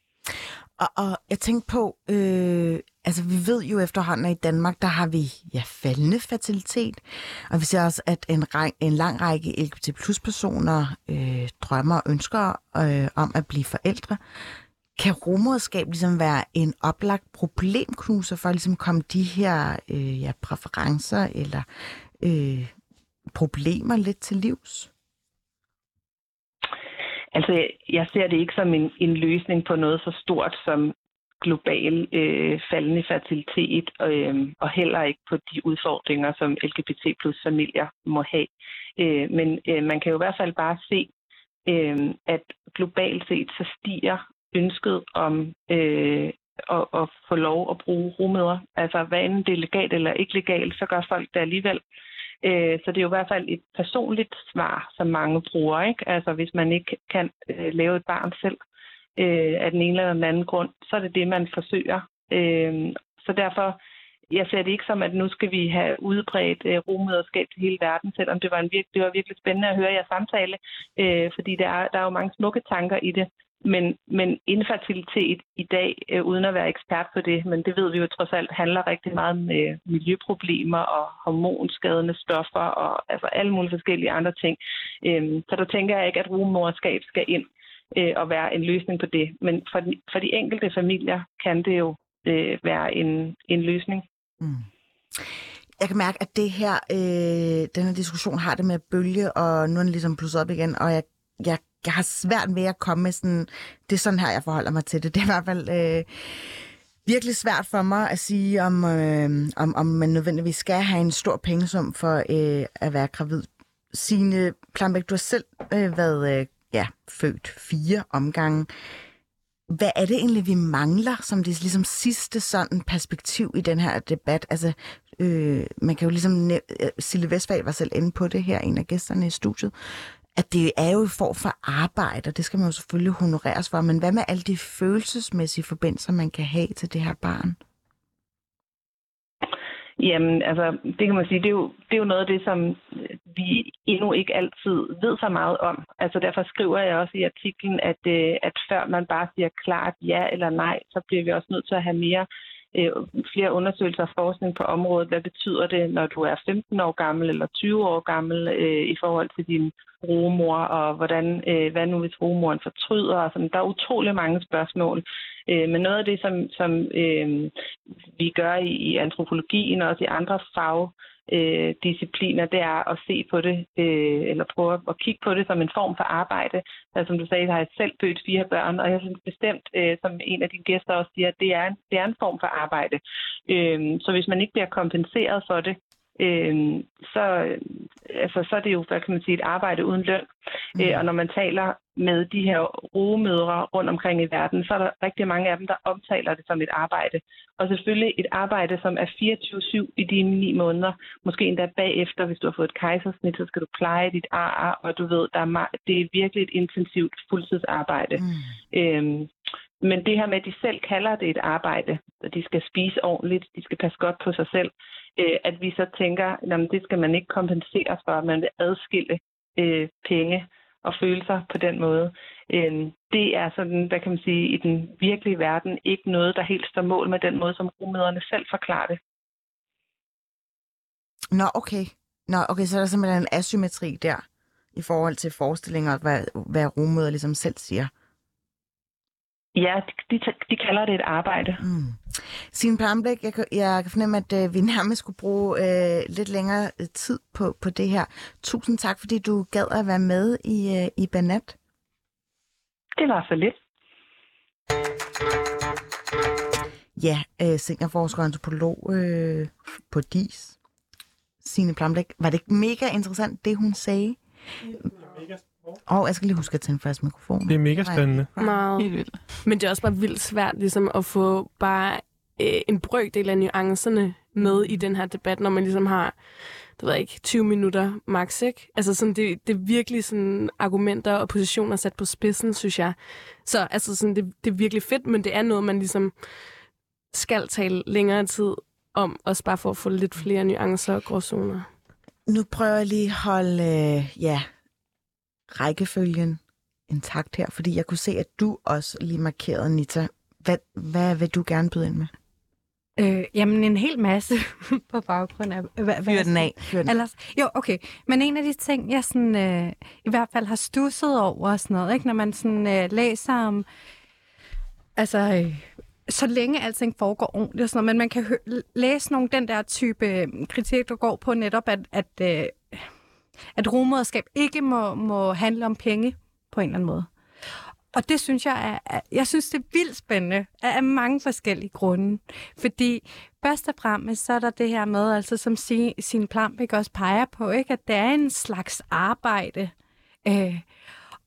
Og, og jeg tænkte på, øh, altså vi ved jo efterhånden, at i Danmark, der har vi ja, faldende fertilitet, og vi ser også, at en, en lang række LGBT plus personer øh, drømmer og ønsker øh, om at blive forældre. Kan rumoderskab ligesom være en oplagt problemknuser for at ligesom komme de her øh, ja, præferencer eller øh, problemer lidt til livs? Altså, jeg ser det ikke som en, en løsning på noget så stort som global øh, faldende fertilitet, øh, og heller ikke på de udfordringer, som LGBT plus familier må have. Øh, men øh, man kan jo i hvert fald bare se, øh, at globalt set så stiger ønsket om øh, at, at få lov at bruge rummøder. Altså, hvad enten det er legalt eller ikke legalt, så gør folk det alligevel. Øh, Øh, så det er jo i hvert fald et personligt svar, som mange bruger. Ikke? Altså hvis man ikke kan øh, lave et barn selv øh, af den ene eller den anden grund, så er det det, man forsøger. Øh, så derfor, jeg ser det ikke som, at nu skal vi have udbredt øh, rummøderskab til hele verden, selvom det var, en virke, det var virkelig spændende at høre jeres samtale, øh, fordi der er, der er jo mange smukke tanker i det. Men, men infertilitet i dag, øh, uden at være ekspert på det, men det ved vi jo trods alt, handler rigtig meget om øh, miljøproblemer og hormonskadende stoffer og altså alle mulige forskellige andre ting. Øh, så der tænker jeg ikke, at rumorskab skal ind øh, og være en løsning på det. Men for de, for de enkelte familier kan det jo øh, være en, en løsning. Mm. Jeg kan mærke, at det her, øh, den her diskussion har det med at bølge, og nu er den ligesom plusset op igen, og jeg, jeg jeg har svært ved at komme med sådan, det er sådan her, jeg forholder mig til det. Det er i hvert fald øh, virkelig svært for mig at sige, om, øh, om, om man nødvendigvis skal have en stor pengesum for øh, at være gravid. Signe Plambæk, du har selv øh, været øh, ja, født fire omgange. Hvad er det egentlig, vi mangler som det ligesom sidste sådan perspektiv i den her debat? Altså, øh, man kan jo ligesom... Øh, Silje Vestfald var selv inde på det her, en af gæsterne i studiet at det er jo en form for arbejde, og det skal man jo selvfølgelig honoreres for. Men hvad med alle de følelsesmæssige forbindelser, man kan have til det her barn? Jamen, altså, det kan man sige, det er, jo, det er jo noget af det, som vi endnu ikke altid ved så meget om. Altså, derfor skriver jeg også i artiklen, at, øh, at før man bare siger klart ja eller nej, så bliver vi også nødt til at have mere øh, flere undersøgelser og forskning på området. Hvad betyder det, når du er 15 år gammel eller 20 år gammel øh, i forhold til din rumor, og hvordan, øh, hvad nu hvis rumoren fortryder? Og sådan. Der er utrolig mange spørgsmål. Øh, men noget af det, som, som øh, vi gør i, i antropologien og også i andre fag, øh, discipliner, det er at se på det, øh, eller prøve at kigge på det som en form for arbejde. Altså, som du sagde, har jeg selv født fire børn, og jeg synes bestemt, øh, som en af dine gæster også siger, at det er en, det er en form for arbejde. Øh, så hvis man ikke bliver kompenseret for det, øh, så, altså, så er det jo, hvad kan man sige, et arbejde uden løn. Mm. Øh, og når man taler med de her rogemødre rundt omkring i verden, så er der rigtig mange af dem, der omtaler det som et arbejde. Og selvfølgelig et arbejde, som er 24-7 i de ni måneder. Måske endda bagefter, hvis du har fået et kejsersnit, så skal du pleje dit ar, og du ved, der er meget, det er virkelig et intensivt fuldtidsarbejde. Mm. Øhm, men det her med, at de selv kalder det et arbejde, at de skal spise ordentligt, de skal passe godt på sig selv, øh, at vi så tænker, at det skal man ikke kompensere for, at man vil adskille øh, penge og følelser på den måde. Øh, det er sådan, hvad kan man sige, i den virkelige verden ikke noget, der helt står mål med den måde, som rummøderne selv forklarer det. Nå, okay. Nå, okay, så er der simpelthen en asymmetri der i forhold til forestillinger, hvad, hvad rummøder ligesom selv siger. Ja, de, de kalder det et arbejde. Mm. Signe Plambæk, jeg, jeg kan fornemme, at uh, vi nærmest skulle bruge uh, lidt længere øh, tid på, på det her. Tusind tak, fordi du gad at være med i, uh, i Banat. Det var så lidt. Ja, uh, seniorforsker og antropolog uh, på DIS. Signe Plambæk, var det ikke mega interessant, det hun sagde? Og jeg skal lige huske at tænde fast mikrofon. Det er mega spændende. Meget. Helt vildt. Men det er også bare vildt svært ligesom, at få bare øh, en brøkdel af nuancerne med i den her debat, når man ligesom har det ved jeg ikke, 20 minutter max, ikke? Altså sådan, det, det er virkelig sådan argumenter og positioner sat på spidsen, synes jeg. Så altså sådan, det, det er virkelig fedt, men det er noget, man ligesom skal tale længere tid om, også bare for at få lidt flere nuancer og gråzoner. Nu prøver jeg lige at holde, øh, ja, rækkefølgen intakt her, fordi jeg kunne se, at du også lige markerede, Nita. Hvad, hvad vil du gerne byde ind med? Øh, jamen en hel masse på baggrund af... Hvad, Fyr den af. Fyr den. Ellers, jo, okay. Men en af de ting, jeg sådan, øh, i hvert fald har stusset over og sådan noget, ikke? når man sådan, øh, læser om... Altså, øh, så længe alting foregår ordentligt og sådan noget, men man kan læse nogle den der type øh, kritik, der går på netop, at, at, øh, at rummoderskab ikke må, må handle om penge på en eller anden måde. Og det synes jeg er, jeg synes, det er vildt spændende af mange forskellige grunde. Fordi først og fremmest, så er der det her med, altså som sin Plambæk også peger på, ikke, at det er en slags arbejde. Øh,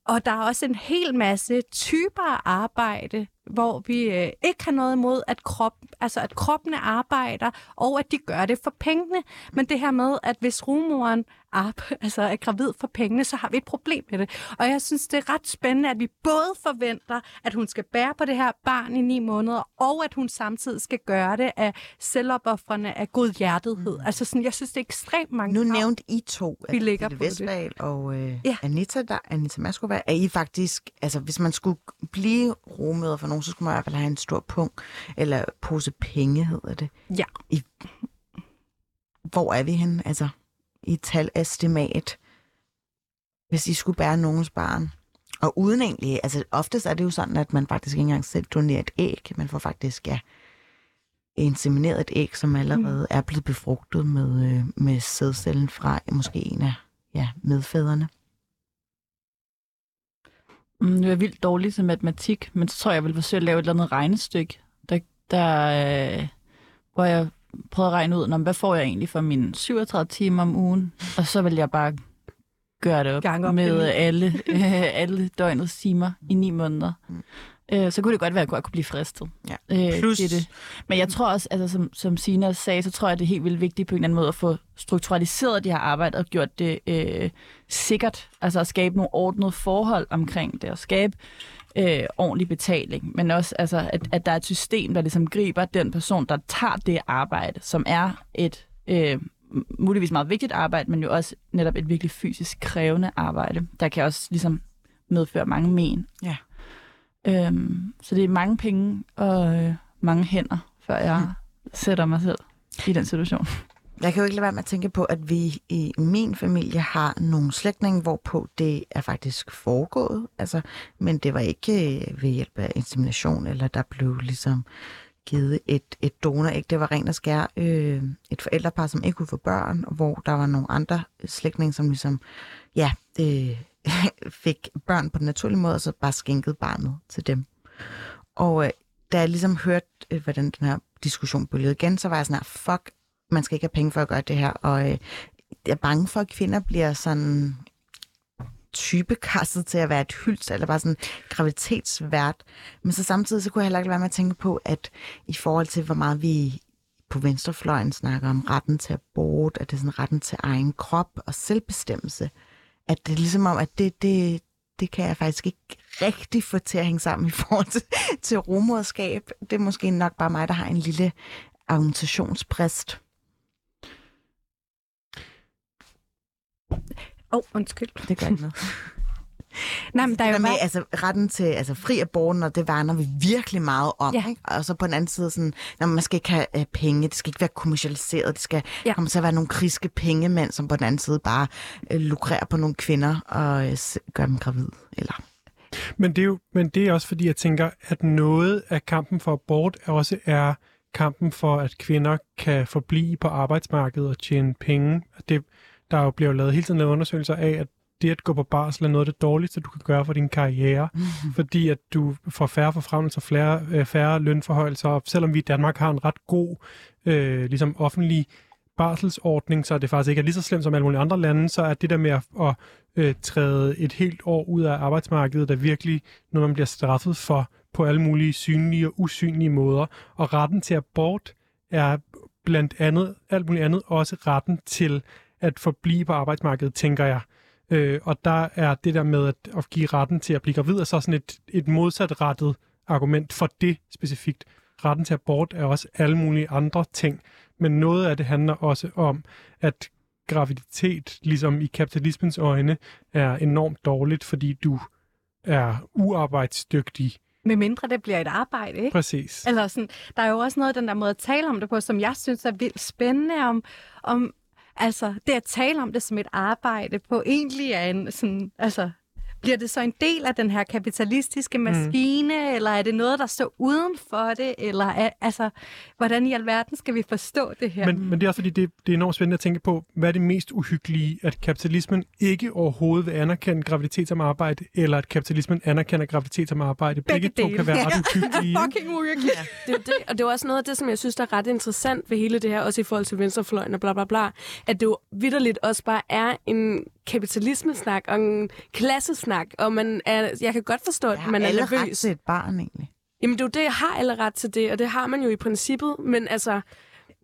og der er også en hel masse typer af arbejde, hvor vi øh, ikke har noget imod, at, krop, altså at kroppene arbejder, og at de gør det for pengene. Men det her med, at hvis rumoren op, altså er gravid for pengene, så har vi et problem med det. Og jeg synes, det er ret spændende, at vi både forventer, at hun skal bære på det her barn i ni måneder, og at hun samtidig skal gøre det af selvopoffrende af god hjertethed. Mm. Altså sådan, jeg synes, det er ekstremt mange Nu nævnte I to, vi ligger på Vestval det. og øh, ja. Anita, der, Anita Maskova, er I faktisk, altså hvis man skulle blive rumøder for nogen, så skulle man i hvert fald have en stor punkt, eller pose penge hedder det. Ja. I, hvor er vi henne? Altså, i talestimat, hvis I skulle bære nogens barn. Og uden egentlig, altså oftest er det jo sådan, at man faktisk ikke engang selv donerer et æg. Man får faktisk, ja, insemineret et æg, som allerede mm. er blevet befrugtet med, øh, med sædcellen fra måske en af ja, medfædrene. Mm, jeg er vildt dårlig til matematik, men så tror jeg, jeg vil forsøge at lave et eller andet regnestykke, der, der, øh, hvor jeg prøvet at regne ud, når, hvad får jeg egentlig for mine 37 timer om ugen, og så vil jeg bare gøre det op, op med alle, øh, alle døgnets timer i ni måneder. Mm. Øh, så kunne det godt være, at jeg godt kunne blive fristet. Ja. Øh, Plus... Det, det. Men jeg tror også, altså, som, som Sina sagde, så tror jeg, det er helt vildt vigtigt på en eller anden måde at få strukturaliseret det her arbejde og gjort det øh, sikkert. Altså at skabe nogle ordnede forhold omkring det, og skabe øh, ordentlig betaling, men også altså, at, at der er et system, der ligesom griber den person, der tager det arbejde, som er et øh, muligvis meget vigtigt arbejde, men jo også netop et virkelig fysisk krævende arbejde, der kan også ligesom medføre mange men. Ja. Øhm, så det er mange penge og øh, mange hænder, før jeg mm. sætter mig selv i den situation. Jeg kan jo ikke lade være med at tænke på, at vi i min familie har nogle slægtninge, hvorpå det er faktisk foregået. Altså, men det var ikke øh, ved hjælp af insemination, eller der blev ligesom givet et, et donoræg. Det var rent og skær øh, et forældrepar, som ikke kunne få børn, hvor der var nogle andre slægtninge, som ligesom, ja, øh, fik børn på den naturlige måde, og så bare skænkede barnet til dem. Og øh, da jeg ligesom hørte, øh, hvordan den her diskussion bølgede igen, så var jeg sådan her, fuck, man skal ikke have penge for at gøre det her, og øh, jeg er bange for, at kvinder bliver sådan typekastet til at være et hylds, eller bare sådan gravitetsvært. Men så samtidig, så kunne jeg heller ikke være med at tænke på, at i forhold til, hvor meget vi på venstrefløjen snakker om retten til abort, at det er sådan retten til egen krop og selvbestemmelse, at det er ligesom om, at det, det, det kan jeg faktisk ikke rigtig få til at hænge sammen i forhold til, til rumoderskab. Det er måske nok bare mig, der har en lille argumentationsbrist. Åh, oh, undskyld. Det gør ikke noget. Nej, men der er jo med altså, retten til altså, fri abort, og det værner vi virkelig meget om. Ja. Ikke? Og så på den anden side, sådan, når man skal ikke have uh, penge, det skal ikke være kommercialiseret, det skal Ja. ja. komme til at være nogle kriske pengemænd, som på den anden side bare uh, lukrerer på nogle kvinder og uh, gør dem gravid. Eller Men det, er jo, men det er også fordi, jeg tænker, at noget af kampen for abort også er kampen for, at kvinder kan forblive på arbejdsmarkedet og tjene penge. Det, der er jo bliver lavet hele tiden lavet undersøgelser af, at det at gå på barsel er noget af det dårligste, du kan gøre for din karriere, mm-hmm. fordi at du får færre forfremmelser, færre, øh, færre lønforhøjelser, og selvom vi i Danmark har en ret god øh, ligesom offentlig barselsordning, så det faktisk ikke er lige så slemt som alle mulige andre lande, så er det der med at, at øh, træde et helt år ud af arbejdsmarkedet, der virkelig noget, man bliver straffet for på alle mulige synlige og usynlige måder. Og retten til abort er blandt andet, alt muligt andet, også retten til at forblive på arbejdsmarkedet, tænker jeg. Øh, og der er det der med at, at give retten til at blive gravid, er så sådan et, et modsatrettet argument for det specifikt. Retten til abort er også alle mulige andre ting, men noget af det handler også om, at graviditet, ligesom i kapitalismens øjne, er enormt dårligt, fordi du er uarbejdsdygtig. Med mindre det bliver et arbejde, ikke? Præcis. Eller sådan, der er jo også noget af den der måde at tale om det på, som jeg synes er vildt spændende om, om altså det at tale om det som et arbejde på egentlig er en sådan, altså bliver det så en del af den her kapitalistiske maskine, mm. eller er det noget, der står uden for det, eller er, altså, hvordan i alverden skal vi forstå det her? Men, men det er også fordi, det, det er enormt spændende at tænke på, hvad er det mest uhyggelige, at kapitalismen ikke overhovedet vil anerkende graviditet som arbejde, eller at kapitalismen anerkender graviditet som arbejde. Begge, Begge to dele. kan være ret uhyggelige. ikke? Fucking uhyggeligt. Det er jo det, og det er også noget af det, som jeg synes, der er ret interessant ved hele det her, også i forhold til venstrefløjen og bla bla bla, at det jo vidderligt også bare er en kapitalismesnak og en klassesnak, og man er, jeg kan godt forstå, at man er alle nervøs. ret til et barn egentlig. Jamen det er jo det, jeg har alle ret til det, og det har man jo i princippet, men altså,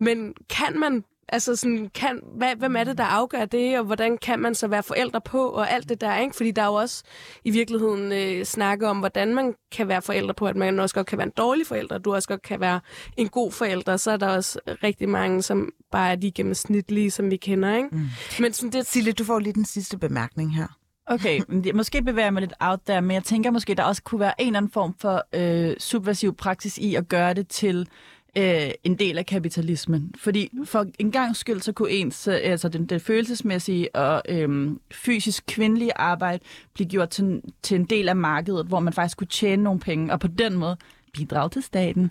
men kan man, altså sådan, kan, hvad, hvem er det, der afgør det, og hvordan kan man så være forældre på, og alt det der, ikke? Fordi der er jo også i virkeligheden øh, snakke om, hvordan man kan være forældre på, at man også godt kan være en dårlig forælder, du også godt kan være en god forælder, så er der også rigtig mange, som bare er de gennemsnitlige, som vi kender, ikke? Mm. Men sådan det, Sille, du får lige den sidste bemærkning her. Okay, måske bevæger jeg mig lidt out der, men jeg tænker måske, der også kunne være en eller anden form for øh, subversiv praksis i at gøre det til øh, en del af kapitalismen. Fordi for en gang skyld, så kunne ens, øh, altså den, det følelsesmæssige og øh, fysisk kvindelige arbejde blive gjort til, til en del af markedet, hvor man faktisk kunne tjene nogle penge, og på den måde bidrage til staten.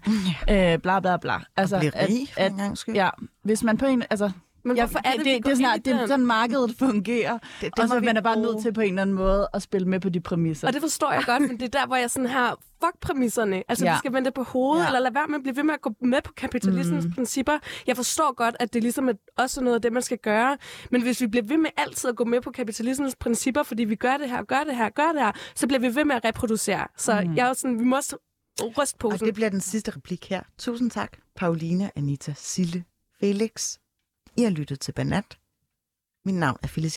Øh, bla bla bla. Altså, Blive rig for en gang skyld. ja, hvis man på en, altså, men Ja, hvorfor er det, det, det, er snart, det er sådan, markedet fungerer. Det, det og så man er bare bruge. nødt til på en eller anden måde at spille med på de præmisser. Og det forstår jeg godt, men det er der, hvor jeg sådan har, fuck præmisserne. Altså, ja. Vi skal vende det på hovedet, ja. Eller lade være med at blive ved med at gå med på kapitalismens mm. principper. Jeg forstår godt, at det ligesom er også noget af det, man skal gøre. Men hvis vi bliver ved med altid at gå med på kapitalismens principper, fordi vi gør det her, gør det her, gør det her, så bliver vi ved med at reproducere. Så mm. jeg er jo sådan, vi må også ryste på Og det bliver den sidste replik her. Tusind tak, Pauline, Anita, Sille, Felix. I har lyttet til Banat. Mit navn er Phyllis